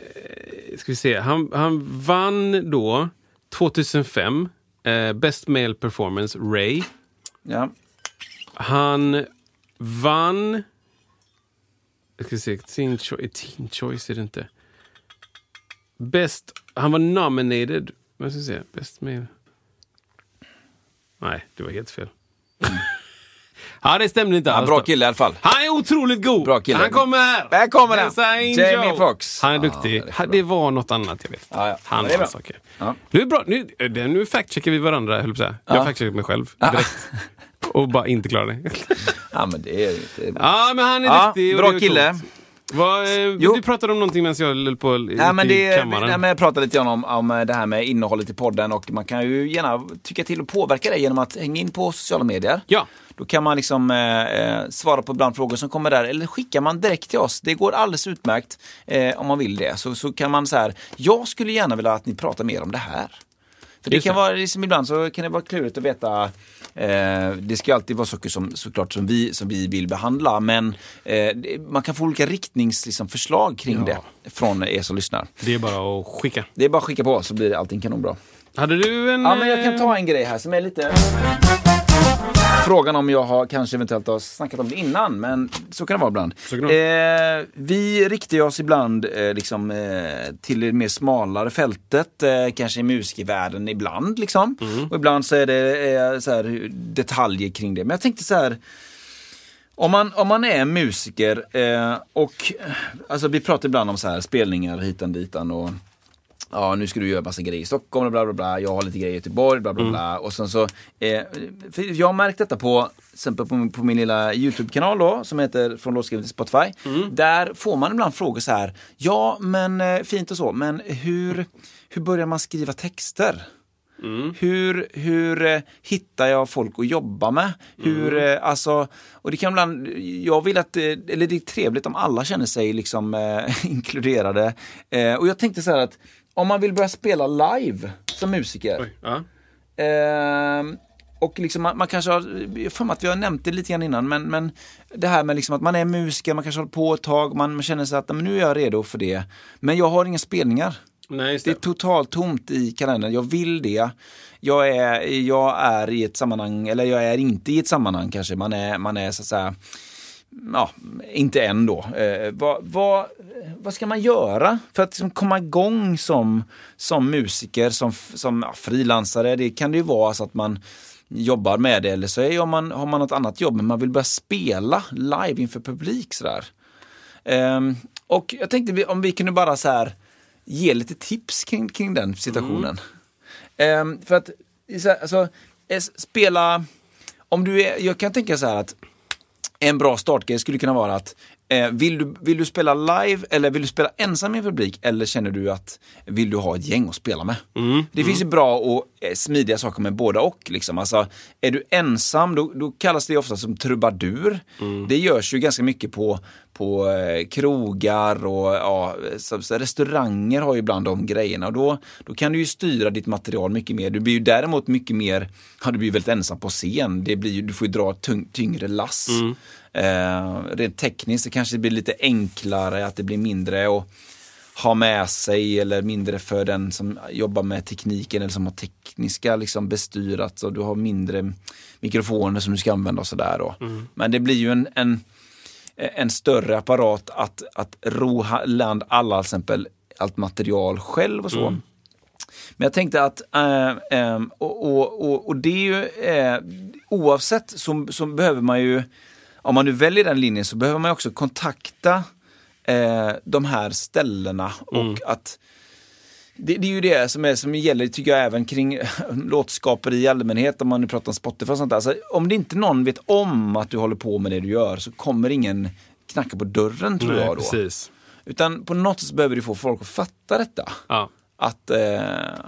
ska vi se. Han, han vann då 2005 eh, Best Male Performance Ray. Ja. Han vann... Jag ska se, teen, Choi- teen Choice är det inte. Best... Han var nominated. Vad ska jag säga? Best Male... Nej, det var helt fel. Ja, det stämde inte Ja, alls. bra kille i alla fall. Han är otroligt god! Bra kille. Han kommer här! Där kommer han. Jamie. Foxx. Han är Ja, duktig. det är det var något annat, jag vet. Ja, ja. Han har saker. Ja. Nu är bra. Nu, det- nu fact-checkar vi varandra, höll jag på att säga. Jag fact-checkar mig själv direkt. Och bara inte klara det. Ja, men det är, det är Ja, men han är Ja, duktig. bra kille. coolt. Vad, eh, du pratade om någonting medan jag höll på Ja, men ute i det, kammaren. nej, men jag pratade lite grann om, om det här med innehållet i podden och man kan ju gärna tycka till och påverka det genom att hänga in på sociala medier. Ja. Då kan man liksom eh, eh, svara på ibland frågor som kommer där eller skickar man direkt till oss. Det går alldeles utmärkt eh, om man vill det. Så, så kan man så här, jag skulle gärna vilja att ni pratar mer om det här. För det Just kan det. vara, liksom ibland så kan det vara klurigt att veta eh, det ska ju alltid vara saker som, såklart som vi, som vi vill behandla men eh, man kan få olika riktningsförslag liksom, kring Ja. det från er som lyssnar. Det är bara att skicka. Det är bara att skicka på så blir allting kanonbra. Hade du en... Ja, men jag kan eh, ta en grej här som är lite... Frågan om jag har kanske eventuellt har snackat om det innan, men så kan det vara ibland. Det Eh, vi riktar oss ibland eh, liksom, eh, till det mer smalare fältet, eh, kanske i musikervärlden ibland. Liksom. Och ibland så är det eh, så här, detaljer kring det. Men jag tänkte så här, om man, om man är musiker eh, och, alltså vi pratar ibland om så här spelningar hitan ditan och ja nu ska du göra massa grejer i Stockholm, bla bla bla, jag har lite grejer i Göteborg, bla bla bla. Och sen så, eh, jag har märkt detta på, exempel på, min- på min lilla YouTube-kanal då, som heter Från låtskriven till Spotify. Där får man ibland frågor så här, ja men eh, fint och så, men hur, hur börjar man skriva texter? Hur, hur eh, hittar jag folk att jobba med? Hur, eh, alltså, och det kan ibland, jag vill att, eh, eller det är trevligt om alla känner sig liksom eh, inkluderade. Och jag tänkte så här att om man vill börja spela live som musiker. Oj, ja. Ehm, och liksom man, man kanske har, för att vi har nämnt det lite grann innan, men, men det här med liksom att man är musiker, man kanske håller på ett tag, man, man känner sig att "Nej, men nu är jag redo för det. Men jag har inga spelningar. Nej, just Det är det. totalt tomt i kalendern. Jag vill det. Jag är, jag är i ett sammanhang, eller jag är inte i ett sammanhang kanske. Man är, man är så att säga, ja, inte än då. Eh, vad, vad, vad ska man göra för att liksom komma igång som, som musiker, som, som ja, frilansare? Det kan det ju vara så att man jobbar med det eller så är man, har man något annat jobb men man vill börja spela live inför publik sådär. Ehm, och jag tänkte om vi kunde bara så här ge lite tips kring, kring den situationen. Ehm, för att alltså, eh, spela, om du är, jag kan tänka så här att en bra startgrej skulle kunna vara att eh, vill, du, vill du spela live eller vill du spela ensam i publik eller känner du att vill du ha ett gäng att spela med? Det finns ju bra och eh, smidiga saker med båda och. Liksom. Alltså, är du ensam då, då kallas det ofta som trubadur. Det görs ju ganska mycket på, på eh, krogar och ja, så, så restauranger har ju ibland de grejerna. Och då, då kan du ju styra ditt material mycket mer. Du blir ju däremot mycket mer, ja, du blir väldigt ensam på scen. Det blir, du får ju dra tung, tyngre lass. Eh, rent tekniskt så kanske det blir lite enklare, att det blir mindre att ha med sig eller mindre för den som jobbar med tekniken eller som har tekniska liksom bestyrat. Så du har mindre mikrofoner som du ska använda och sådär. då. Men det blir ju en, en, en större apparat att, att ro land alla exempel allt material själv och så. Men jag tänkte att, eh, eh, och, och, och, och det är ju, eh, oavsett så, så behöver man ju, om man nu väljer den linjen så behöver man också kontakta eh, de här ställena och att det, det är ju det som, är, som gäller, tycker jag, även kring låtskaperi i allmänhet, om man nu pratar om Spotify och sånt där. Alltså, om det inte någon vet om att du håller på med det du gör så kommer ingen knacka på dörren tror Nej, jag då. precis. Utan på något sätt behöver du få folk att fatta detta. Ja. Att, eh,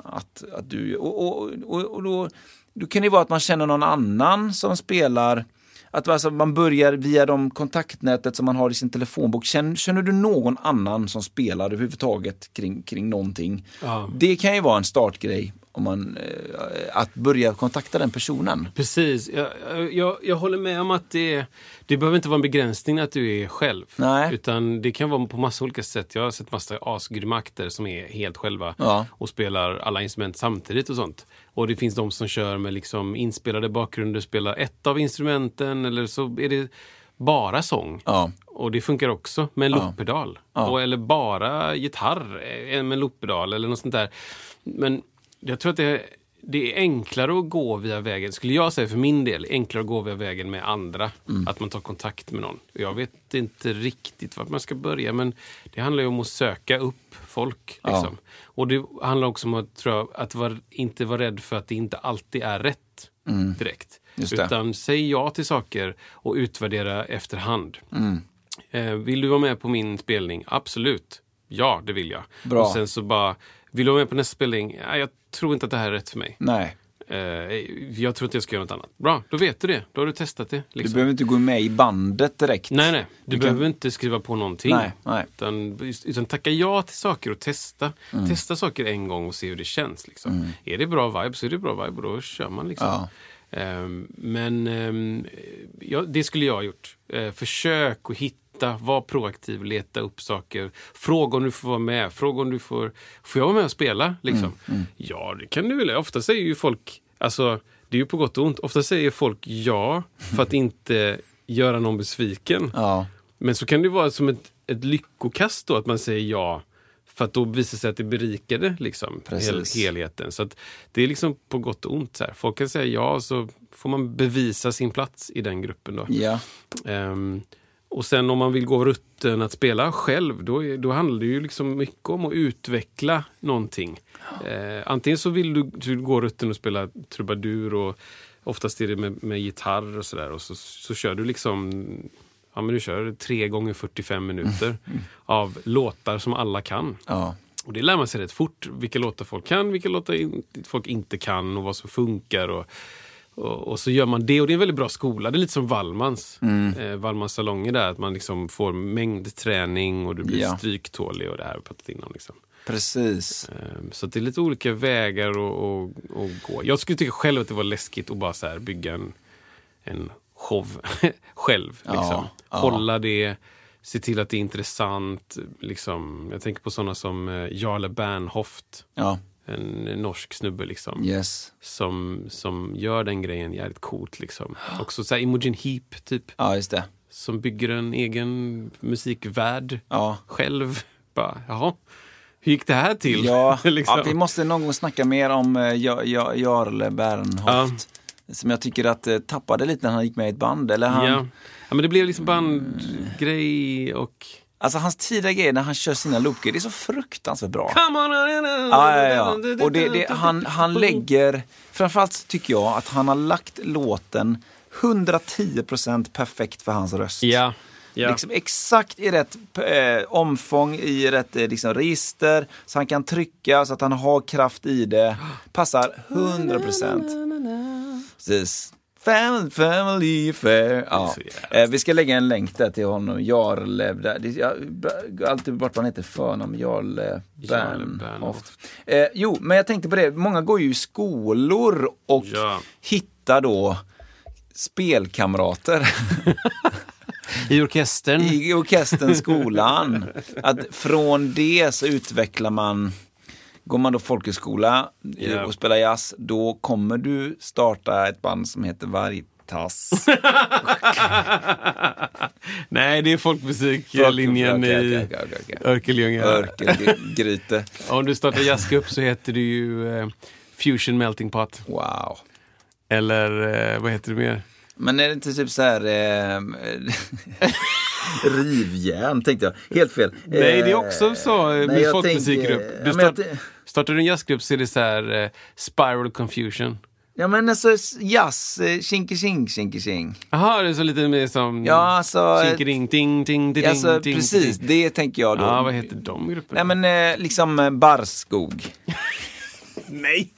att, att du, och, och, och, och då, då kan det vara att man känner någon annan som spelar att alltså man börjar via de kontaktnätet som man har i sin telefonbok. Känner, känner du någon annan som spelar överhuvudtaget kring, kring någonting? Ja. Det kan ju vara en startgrej om man, eh, att börja kontakta den personen. Precis. Jag, jag, jag håller med om att det, det behöver inte vara en begränsning att du är själv. Nej. Utan det kan vara på massa olika sätt. Jag har sett massa asgrymma akter som är helt själva Ja. och spelar alla instrument samtidigt och sånt. Och det finns de som kör med liksom inspelade bakgrunder, spelar ett av instrumenten eller så är det bara sång. Ja. Och det funkar också med en looppedal. Ja. Och, eller bara gitarr eh, med en looppedal eller något sånt där. Men jag tror att det, det är enklare att gå via vägen, skulle jag säga för min del, enklare att gå via vägen med andra. Mm. Att man tar kontakt med någon. Jag vet inte riktigt vart man ska börja men det handlar ju om att söka upp folk. Ja. Liksom. Och det handlar också om att, jag, att var, inte vara rädd för att det inte alltid är rätt direkt. Mm. Det. Utan säg ja till saker och utvärdera efterhand. Mm. Eh, vill du vara med på min spelning? Absolut. Ja, det vill jag. Bra. Och sen så bara, vill du vara med på nästa spelning? Nej, jag tror inte att det här är rätt för mig. Nej, Eh, jag tror att jag ska göra något annat. Bra, då vet du det. Då har du testat det. du Liksom. behöver inte gå med i bandet direkt. Nej, nej. Du, Du kan- behöver inte skriva på någonting. Nej, nej. Utan, utan tacka ja till saker och testa. Mm. Testa saker en gång och se hur det känns. Liksom. Är det bra vibe så är det bra vibe och då kör man. Liksom. Ja. Ehm, men ehm, ja, det skulle jag ha gjort. Eh, försök att hitta, var proaktiv, leta upp saker. Fråga om du får vara med. Fråga om du får, får jag vara med och spela? Liksom. Mm, Ja, det kan du väl. Ofta säger ju folk, alltså det är ju på gott och ont. Ofta säger folk ja för att inte göra någon besviken. Ja. Men så kan det vara som ett, ett lyckokast då, att man säger ja. För att då visar det sig att det berikade liksom, hel, helheten. Så det är liksom på gott och ont. Så här. Folk kan säga ja, så får man bevisa sin plats i den gruppen. Då. Ja. Ehm, Och sen om man vill gå rutten att spela själv, då, är, då handlar det ju liksom mycket om att utveckla någonting. Eh, antingen så vill du, du gå rutten och spela trubadur och oftast är det med, med gitarr och sådär. Och så, så kör du liksom Ja men du kör tre gånger 45 minuter av låtar som alla kan. Ja. Och det lär man sig rätt fort. Vilka låtar folk kan, vilka låtar in, folk inte kan och vad som funkar. Och, och, och så gör man det och det är en väldigt bra skola. Det är lite som Wallmans. Eh, Wallmans salonger där. Att man liksom får mängdträning och du blir Ja. stryktålig och det här innan. Liksom. Precis. Eh, Så det är lite olika vägar att, gå. Jag skulle tycka själv att det var läskigt att bara så här bygga en, en show själv. Ja, Liksom. ja. Hålla det, se till att det är intressant. Liksom. Jag tänker på sådana som eh, Jarle Bernhoft. Ja, En norsk snubbe liksom. yes. Som, som gör den grejen jävligt coolt. Liksom. Också så här Imogen Heap typ. Ja, just det. Som bygger en egen musikvärld Ja. själv. Bara, jaha, hur gick det här till? Ja, Liksom. ja, vi måste någon gång snacka mer om uh, Jarle Bernhoft. Som jag tycker att uh, tappade lite när han gick med i ett band. Eller han, Ja. ja, men det blev liksom bandgrej och... Alltså hans tidiga grejer när han kör sina loopgrejer, det är så fruktansvärt bra. Come on! Ja, ja, ja. Och det, det, han, han lägger, framförallt tycker jag att han har lagt låten 110% perfekt för hans röst. Ja. ja. Liksom exakt i rätt eh, omfång, i rätt eh, liksom, register, så han kan trycka så att han har kraft i det. Passar 100%. Precis. Family, family affair. Ja. Eh, vi ska lägga en länk där till honom, Jarle. Där. Det- Jag alltid bort vad han heter förnamn, Jarle Bernhoft. Bernhoft. Eh, jo, men jag tänkte på det, många går ju i skolor och Ja. hittar då spelkamrater. I orkestern. i orkestern, skolan. Att från det så utvecklar man Går man då folkhögskola eh, Ja. och spelar jazz, då kommer du starta ett band som heter Vargtass. Nej, det är folkmusiklinjen Okej, i okej, okej. Örkelljunga. Örkelgryte. Om du startar jazzgrupp så heter det ju eh, Fusion Melting Pot. Wow. Eller eh, vad heter det mer? Men är det inte typ så här... Eh, rivjärn tänkte jag. Helt fel. Nej, det är också så eh, nej, med folkmusikgrupp. Du start, startar du en jazzgrupp så är det så här eh, Spiral Confusion. Ja men alltså jazz, eh, tjinki tjing, tjinki tjing. Jaha, det är så lite mer som... Ja alltså, eh, Tjinkering, ding, ding, ding, alltså ding, precis, ding. det tänker jag då. Ja, vad heter de grupperna? Nej men eh, liksom eh, barrskog. Nej!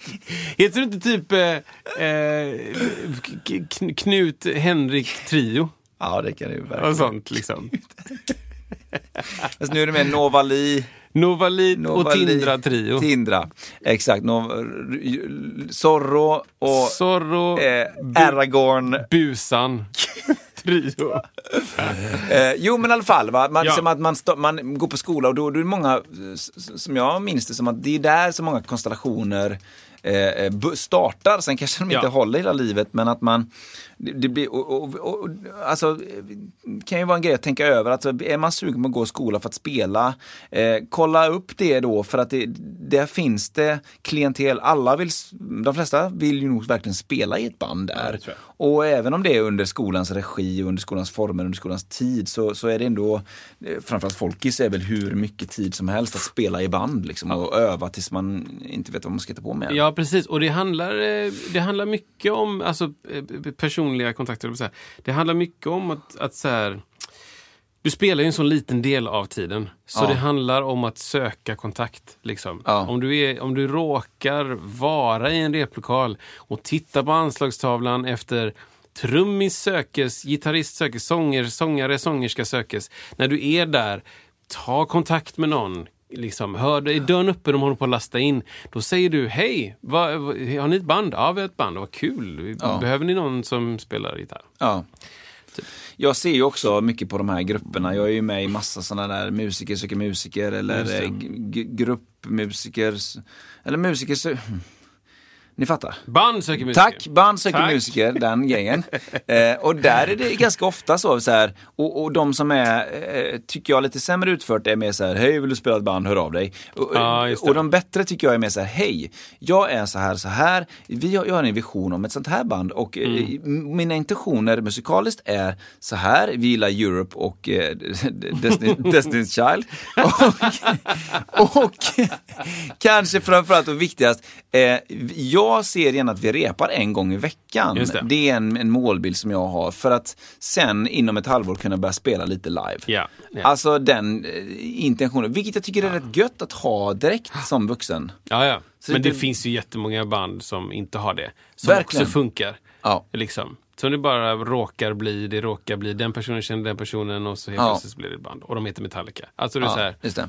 Heter det inte typ eh, eh, Knut Henrik Trio? Ja det kan det ju Och verkligen. sånt liksom. Fast nu är det med Novali. Novalit och Novali- Tindra Trio. Tindra, exakt. Nov Zorro och Zorro, eh, Aragorn. Busan, Trio. Eh, jo men i alla fall, va? Man, Ja. som att man, man går på skola och då, då är det många, som jag minns det, som att det är där så många konstellationer eh, eh, startar. Sen kanske de inte Ja. håller hela livet, men att man, det, blir, och, och, och, alltså, kan ju vara en grej att tänka över. Alltså, är man sugen på att gå i skola för att spela, eh, kolla upp det då, för att det, där finns det klientel. Alla vill, de flesta vill ju nog verkligen spela i ett band där. jag. Och även om det är under skolans regi, under skolans former, under skolans tid så, så är det ändå, eh, framförallt folkis är väl hur mycket tid som helst att spela i band liksom, och öva tills man inte vet vad man ska ta på med. Ja, precis. Och det handlar, eh, det handlar mycket om alltså, eh, personliga kontakter. Så här. Det handlar mycket om att, att så här, du spelar ju en sån liten del av tiden. Så Ja. det handlar om att söka kontakt. Liksom. Ja. Om, du är, om du råkar vara i en replokal och titta på anslagstavlan efter trummis sökes, gitarrist sökes, sånger, sångare, sångerska sökes. När du är där, ta kontakt med någon. Liksom, hör, är dörren uppe, de håller på att lasta in. Då säger du, hej, vad, vad, har ni ett band? Ja, vi har ett band, vad kul. Ja. Behöver ni någon som spelar gitarr? Ja. Jag ser ju också mycket på de här grupperna. Jag är ju med i massa sådana där musiker söker musiker eller gruppmusiker. Eller musiker sö- Ni fattar? Band söker musiker. Tack, band söker Tack. musiker, den gängen. eh, och där är det ganska ofta så, så här, och, och de som är, eh, tycker jag, lite sämre utfört är mer så här, hej vill du spela ett band, hör av dig. Och, det. och de bättre tycker jag är mer så här, hej, jag är så här, så här, vi har, jag har en vision om ett sånt här band och eh, Mm. mina intentioner musikaliskt är så här, vi gillar Europe och eh, Destiny, Destiny's Child. Och, och kanske framförallt och viktigast, eh, jag ser gärna att vi repar en gång i veckan. Just det. är en, en målbild som jag har för att sen inom ett halvår kunna börja spela lite live. Ja, ja. Alltså den eh, intentionen, vilket jag tycker är rätt gött att ha direkt som vuxen. Ja, ja. Så Men det, det- finns ju jättemånga band som inte har det. Som Verkligen. också funkar. Ja. Liksom. Som det bara råkar bli, det råkar bli, den personen känner den personen och så helt Ja. plötsligt så blir det ett band. Och de heter Metallica. Alltså det är så Ja, här, just det.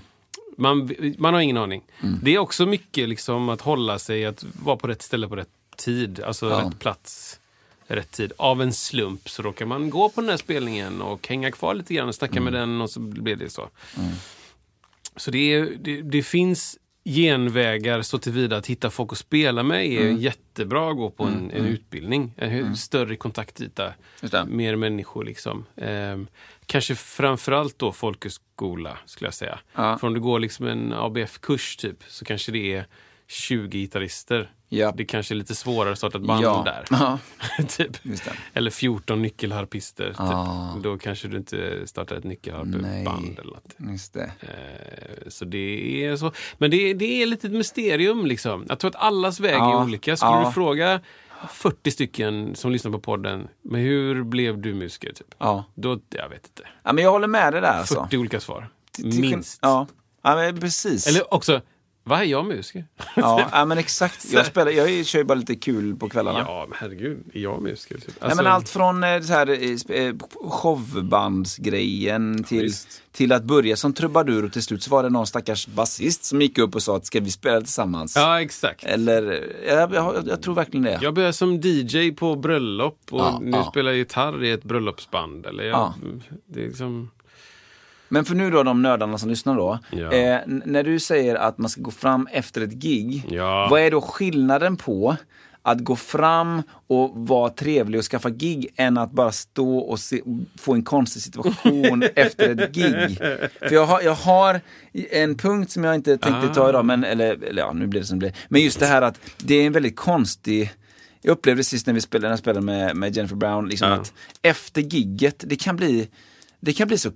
Man, man har ingen aning. Mm. Det är också mycket liksom att hålla sig, att vara på rätt ställe på rätt tid. Alltså Ja. rätt plats, rätt tid. Av en slump så råkar man gå på den här spelningen och hänga kvar lite grann och snacka med den och så blir det så. Så det, är, det, det finns genvägar så tillvida att hitta folk att spela med är Mm. jättebra att gå på en, en utbildning. En hö- större kontaktyta. Mer människor liksom. Ehm, kanske framförallt då folkhögskola skulle jag säga. Ja. För om du går liksom en ABF-kurs typ så kanske det är 20 gitarrister. Ja. Det kanske är lite svårare att starta ett band Ja. där. Ja. typ. Eller 14 nyckelharpister. Ah. Typ. Då kanske du inte startar ett nyckelharpband eller något. Just det. Eh, Så det är så. Men det, det är lite ett mysterium liksom. Jag tror att allas väg Ja, är olika. Skulle ja. du fråga 40 stycken som lyssnar på podden, men hur blev du musiker? Typ? Ja. Då, jag vet inte. ja, men jag håller med dig där alltså. 40 olika svar. Minst. Ja. ja, men precis. Eller också, vad är jag musiker? ja, men exakt. Jag, spelar, jag kör ju bara lite kul på kvällarna. ja, men herregud, är jag musiker? Typ? Nej, Alltså, men allt från eh, så här, eh, eh, showbandsgrejen till, Visst. till att börja som trubadur och till slut så var det någon stackars basist som gick upp och sa att ska vi spela tillsammans? Ja, exakt. Eller, jag, jag, jag tror verkligen det. Jag började som DJ på bröllop och Ja, nu ja. spelar jag gitarr i ett bröllopsband. Eller jag, Ja. det är liksom... Men för nu då, de nördarna som lyssnar då. Ja. Eh, när du säger att man ska gå fram efter ett gig, Ja. vad är då skillnaden på att gå fram och vara trevlig och skaffa gig än att bara stå och se, få en konstig situation efter ett gig. För jag har, jag har en punkt som jag inte tänkte ta idag, men, eller, eller ja, nu blir det som det blir. Men just det här att det är en väldigt konstig jag upplevde sist när vi spelade, när jag spelade med, med Jennifer Brown, liksom Ja. att efter gigget, det kan bli, det kan bli så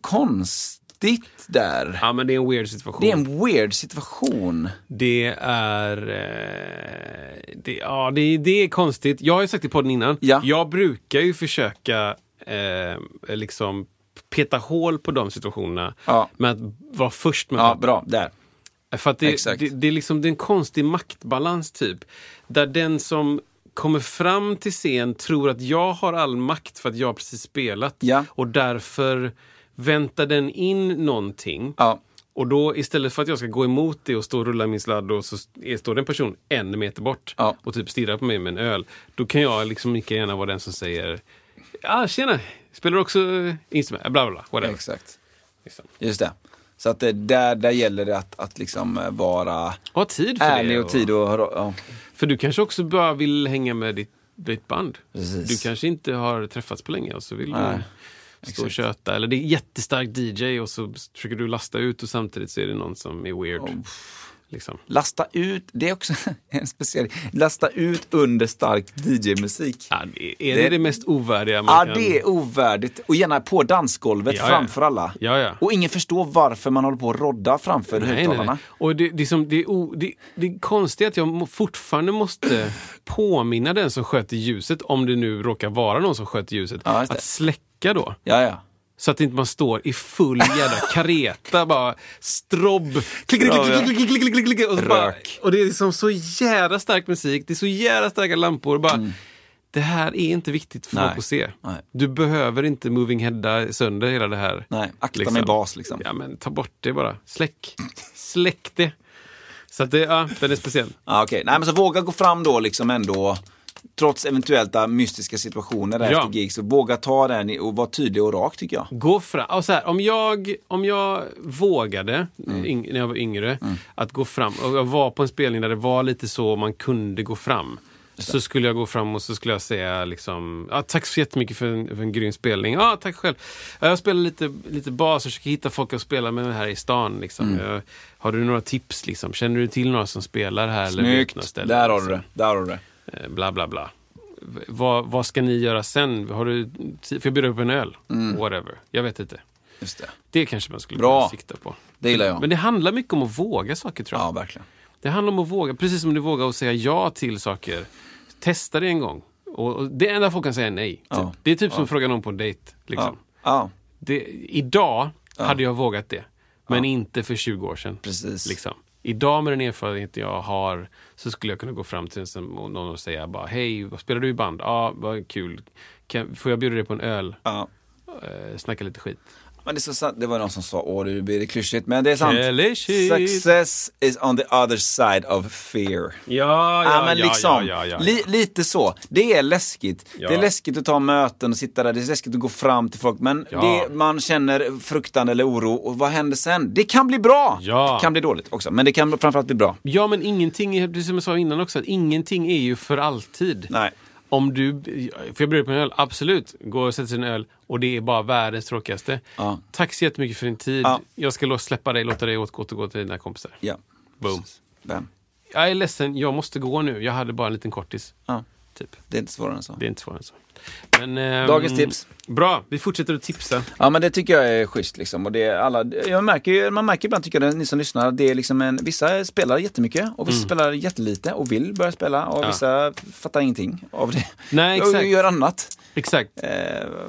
konstigt där. Ja, men det är en weird situation. Det är en weird situation. Det är... Eh, det, ja, det, det är konstigt. Jag har ju sagt i podden innan. Ja. Jag brukar ju försöka eh, liksom peta hål på de situationerna. Ja. Med att vara först med Ja, podden. bra. Där. För att det, det, det, är liksom, det är en konstig maktbalans typ. Där den som kommer fram till scen tror att jag har all makt för att jag precis spelat. Ja. Och därför väntar den in någonting. Ja. Och då istället för att jag ska gå emot det och stå och rulla min sladd och så står det en person en meter bort Ja. och typ stirrar på mig med en öl. Då kan jag liksom lika gärna vara den som säger Ja, tjena, spelar du också instrument? Bla, bla, bla, whatever. Exakt. Liksom. Just det. Så att det, där, där gäller det att, att liksom eh, vara Ha tid för ärlig det. och tid och ja. För du kanske också bara vill hänga med ditt, ditt band. Precis. Du kanske inte har träffats på länge och så vill Nej, du stå och köta. Eller det är jättestark DJ och så försöker du lasta ut och samtidigt så är det någon som är weird. Liksom. Lasta ut, det är också en speciell Lasta ut under stark DJ-musik. Ja, det, är det, Det- det mest ovärdiga man Ja, kan... det är ovärdigt. Och gärna på dansgolvet Ja, ja. framför alla. Ja, ja. Och ingen förstår varför man håller på att rodda framför Nej, högtalarna. nej. Och det, det, är som, det, är o, det, det är konstigt att jag fortfarande måste påminna den som sköter ljuset, om det nu råkar vara någon som sköter ljuset, Ja, att släcka då. Ja, ja. Så att inte man står i full jävla kareta, bara strobb, klick, klick, klick, klick, klick, och, så bara, Rök. och det är liksom så jävla stark musik, det är så jävla starka lampor. Bara, Det här är inte viktigt för Nej. folk att se. Nej. Du behöver inte moving heada sönder hela det här. Nej, akta med bas liksom. Ja, men ta bort det bara. Släck. Släck det. Så att det, ja, den är speciell. Ja, okej. Nej, men så våga gå fram då liksom ändå trots eventuella mystiska situationer Ja. efter gig, så våga ta den och vara tydlig och rak tycker jag. Gå fram. Och så här, om, jag, om jag vågade, Mm. när jag var yngre, att gå fram och jag var på en spelning där det var lite så man kunde gå fram. Så skulle jag gå fram och så skulle jag säga liksom, ah, tack så jättemycket för en, för en grym spelning. Ah, tack själv. Ja, Jag spelar lite, lite bas och försöker hitta folk att spela med här i stan. Liksom. Mm. Jag, har du några tips? Liksom? Känner du till några som spelar här? Eller Snyggt! ställen, Där har liksom? du det. Där har du det. Eh, bla bla bla. Vad, vad ska ni göra sen? Har du, får jag bjuda upp en öl? Whatever. Jag vet inte. Just det. Det kanske man skulle Bra. kunna sikta på. Det gillar jag. Men det handlar mycket om att våga saker tror jag. Ja, verkligen. Det handlar om att våga, precis som du vågar att säga ja till saker. Testa det en gång. Och, och det enda folk kan säga är nej. Typ. Ja. Det är typ som att fråga någon på en dejt. Liksom. Ja. ja, Det, idag hade jag vågat det. Men inte för 20 år sedan. precis. Liksom. Idag med den erfarenhet jag har så skulle jag kunna gå fram till någon och säga bara Hej, spelar du i band? Ja, vad kul. Kan, får jag bjuda dig på en öl? Ja. Eh, snacka lite skit. Men det, är så sant. det var någon som sa, åh nu blir det klyschigt, men det är sant. Klyschigt. Success is on the other side of fear. Ja, Ja, men liksom, ja, ja, ja. Li, lite så. Det är läskigt. Ja. Det är läskigt att ta möten och sitta där, det är läskigt att gå fram till folk. Men Ja. det, man känner fruktan eller oro, och vad händer sen? Det kan bli bra! Ja. Det kan bli dåligt också, men det kan framförallt bli bra. Ja, men ingenting, precis som jag sa innan också, att ingenting är ju för alltid. Nej. Om du, får jag bjuda på en öl? Absolut. Gå och sätta sig en öl och det är bara världens tråkigaste. Ja. Tack så jättemycket för din tid. Ja. Jag ska släppa dig, låta dig åt- återgå till dina kompisar. Ja. Boom. Bam. Jag är ledsen, jag måste gå nu. Jag hade bara en liten kortis. Ja. Typ. Det är inte svårare än så. Det är inte svårare än så. Men, ehm, Dagens tips. Bra, vi fortsätter att tipsa. Ja men det tycker jag är schysst liksom. Och det är alla, jag märker, man märker ibland, tycker jag, ni som lyssnar, det är liksom en, vissa spelar jättemycket och vissa spelar jättelite och vill börja spela och Mm. Ja. vissa fattar ingenting av det. Nej, Och exakt. gör annat. Exakt. Eh,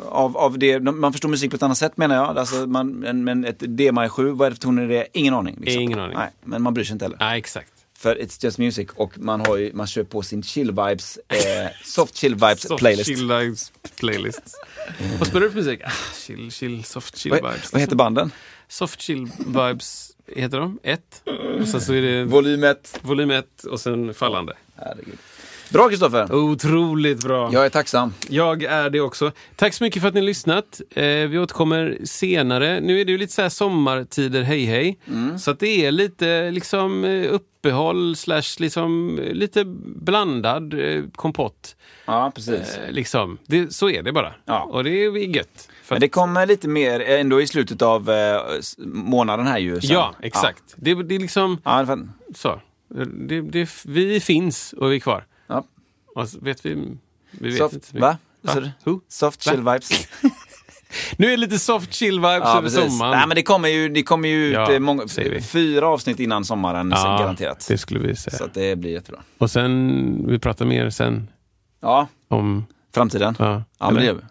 av, av det, man förstår musik på ett annat sätt menar jag. Alltså man, men, men ett DMI 7, vad är det för toner det är? Ingen aning. Liksom. Ingen aning. Nej, men man bryr sig inte heller. Nej, exakt. För it's just music och man, har ju, man kör på sin chill vibes, eh, soft chill vibes Soft playlist. chill vibes playlist. Vad spelar du för musik? Ah, chill, chill, soft chill Vad, vibes. vad heter banden? Soft chill vibes heter de. Ett. Och sen så är det Volym 1. volym ett och sen fallande. Herregud. Bra Kristoffer. Otroligt bra. Jag är tacksam. Jag är det också. Tack så mycket för att ni har lyssnat. Eh, vi återkommer senare. Nu är det ju lite så här sommartider, hej hej. Mm. Så att det är lite liksom eh, uppehåll slash liksom eh, lite blandad eh, kompott. Ja, precis. Eh, liksom. det, så är det bara. Ja. Och det är gött. Men det kommer lite mer ändå i slutet av eh, månaden här ju. sen. Ja, exakt. Det, det är liksom Ja, ja, så. Det, det, vi finns och vi är kvar. Ja. Och så vet vi... Vi vet Soft, inte. va? Va? Det- Who? Soft Va? chill vibes. Nu är det lite soft chill vibes Ja, över precis. sommaren. Nej, men det kommer ju, det kommer ju ut Ja, eh, många, fyra avsnitt innan sommaren sen, garanterat. det skulle vi säga. Så det blir jättebra. Och sen, vi pratar mer sen Ja, om... framtiden. Ja, Ja, men det gör vi.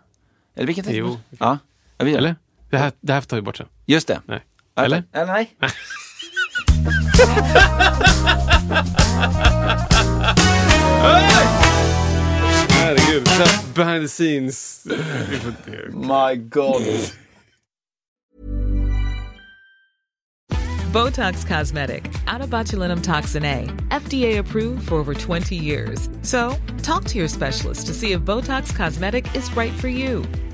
Eller vilken tid? Jo. Ja, ja, vi gör. Eller? Det här, det här tar vi bort sen. Just det. Nej. Ja, Eller? Eller nej. Herregud. Så här behind the scenes. My God. Botox Cosmetic, out of botulinum toxin A, FDA approved for over 20 years. So, talk to your specialist to see if Botox Cosmetic is right for you.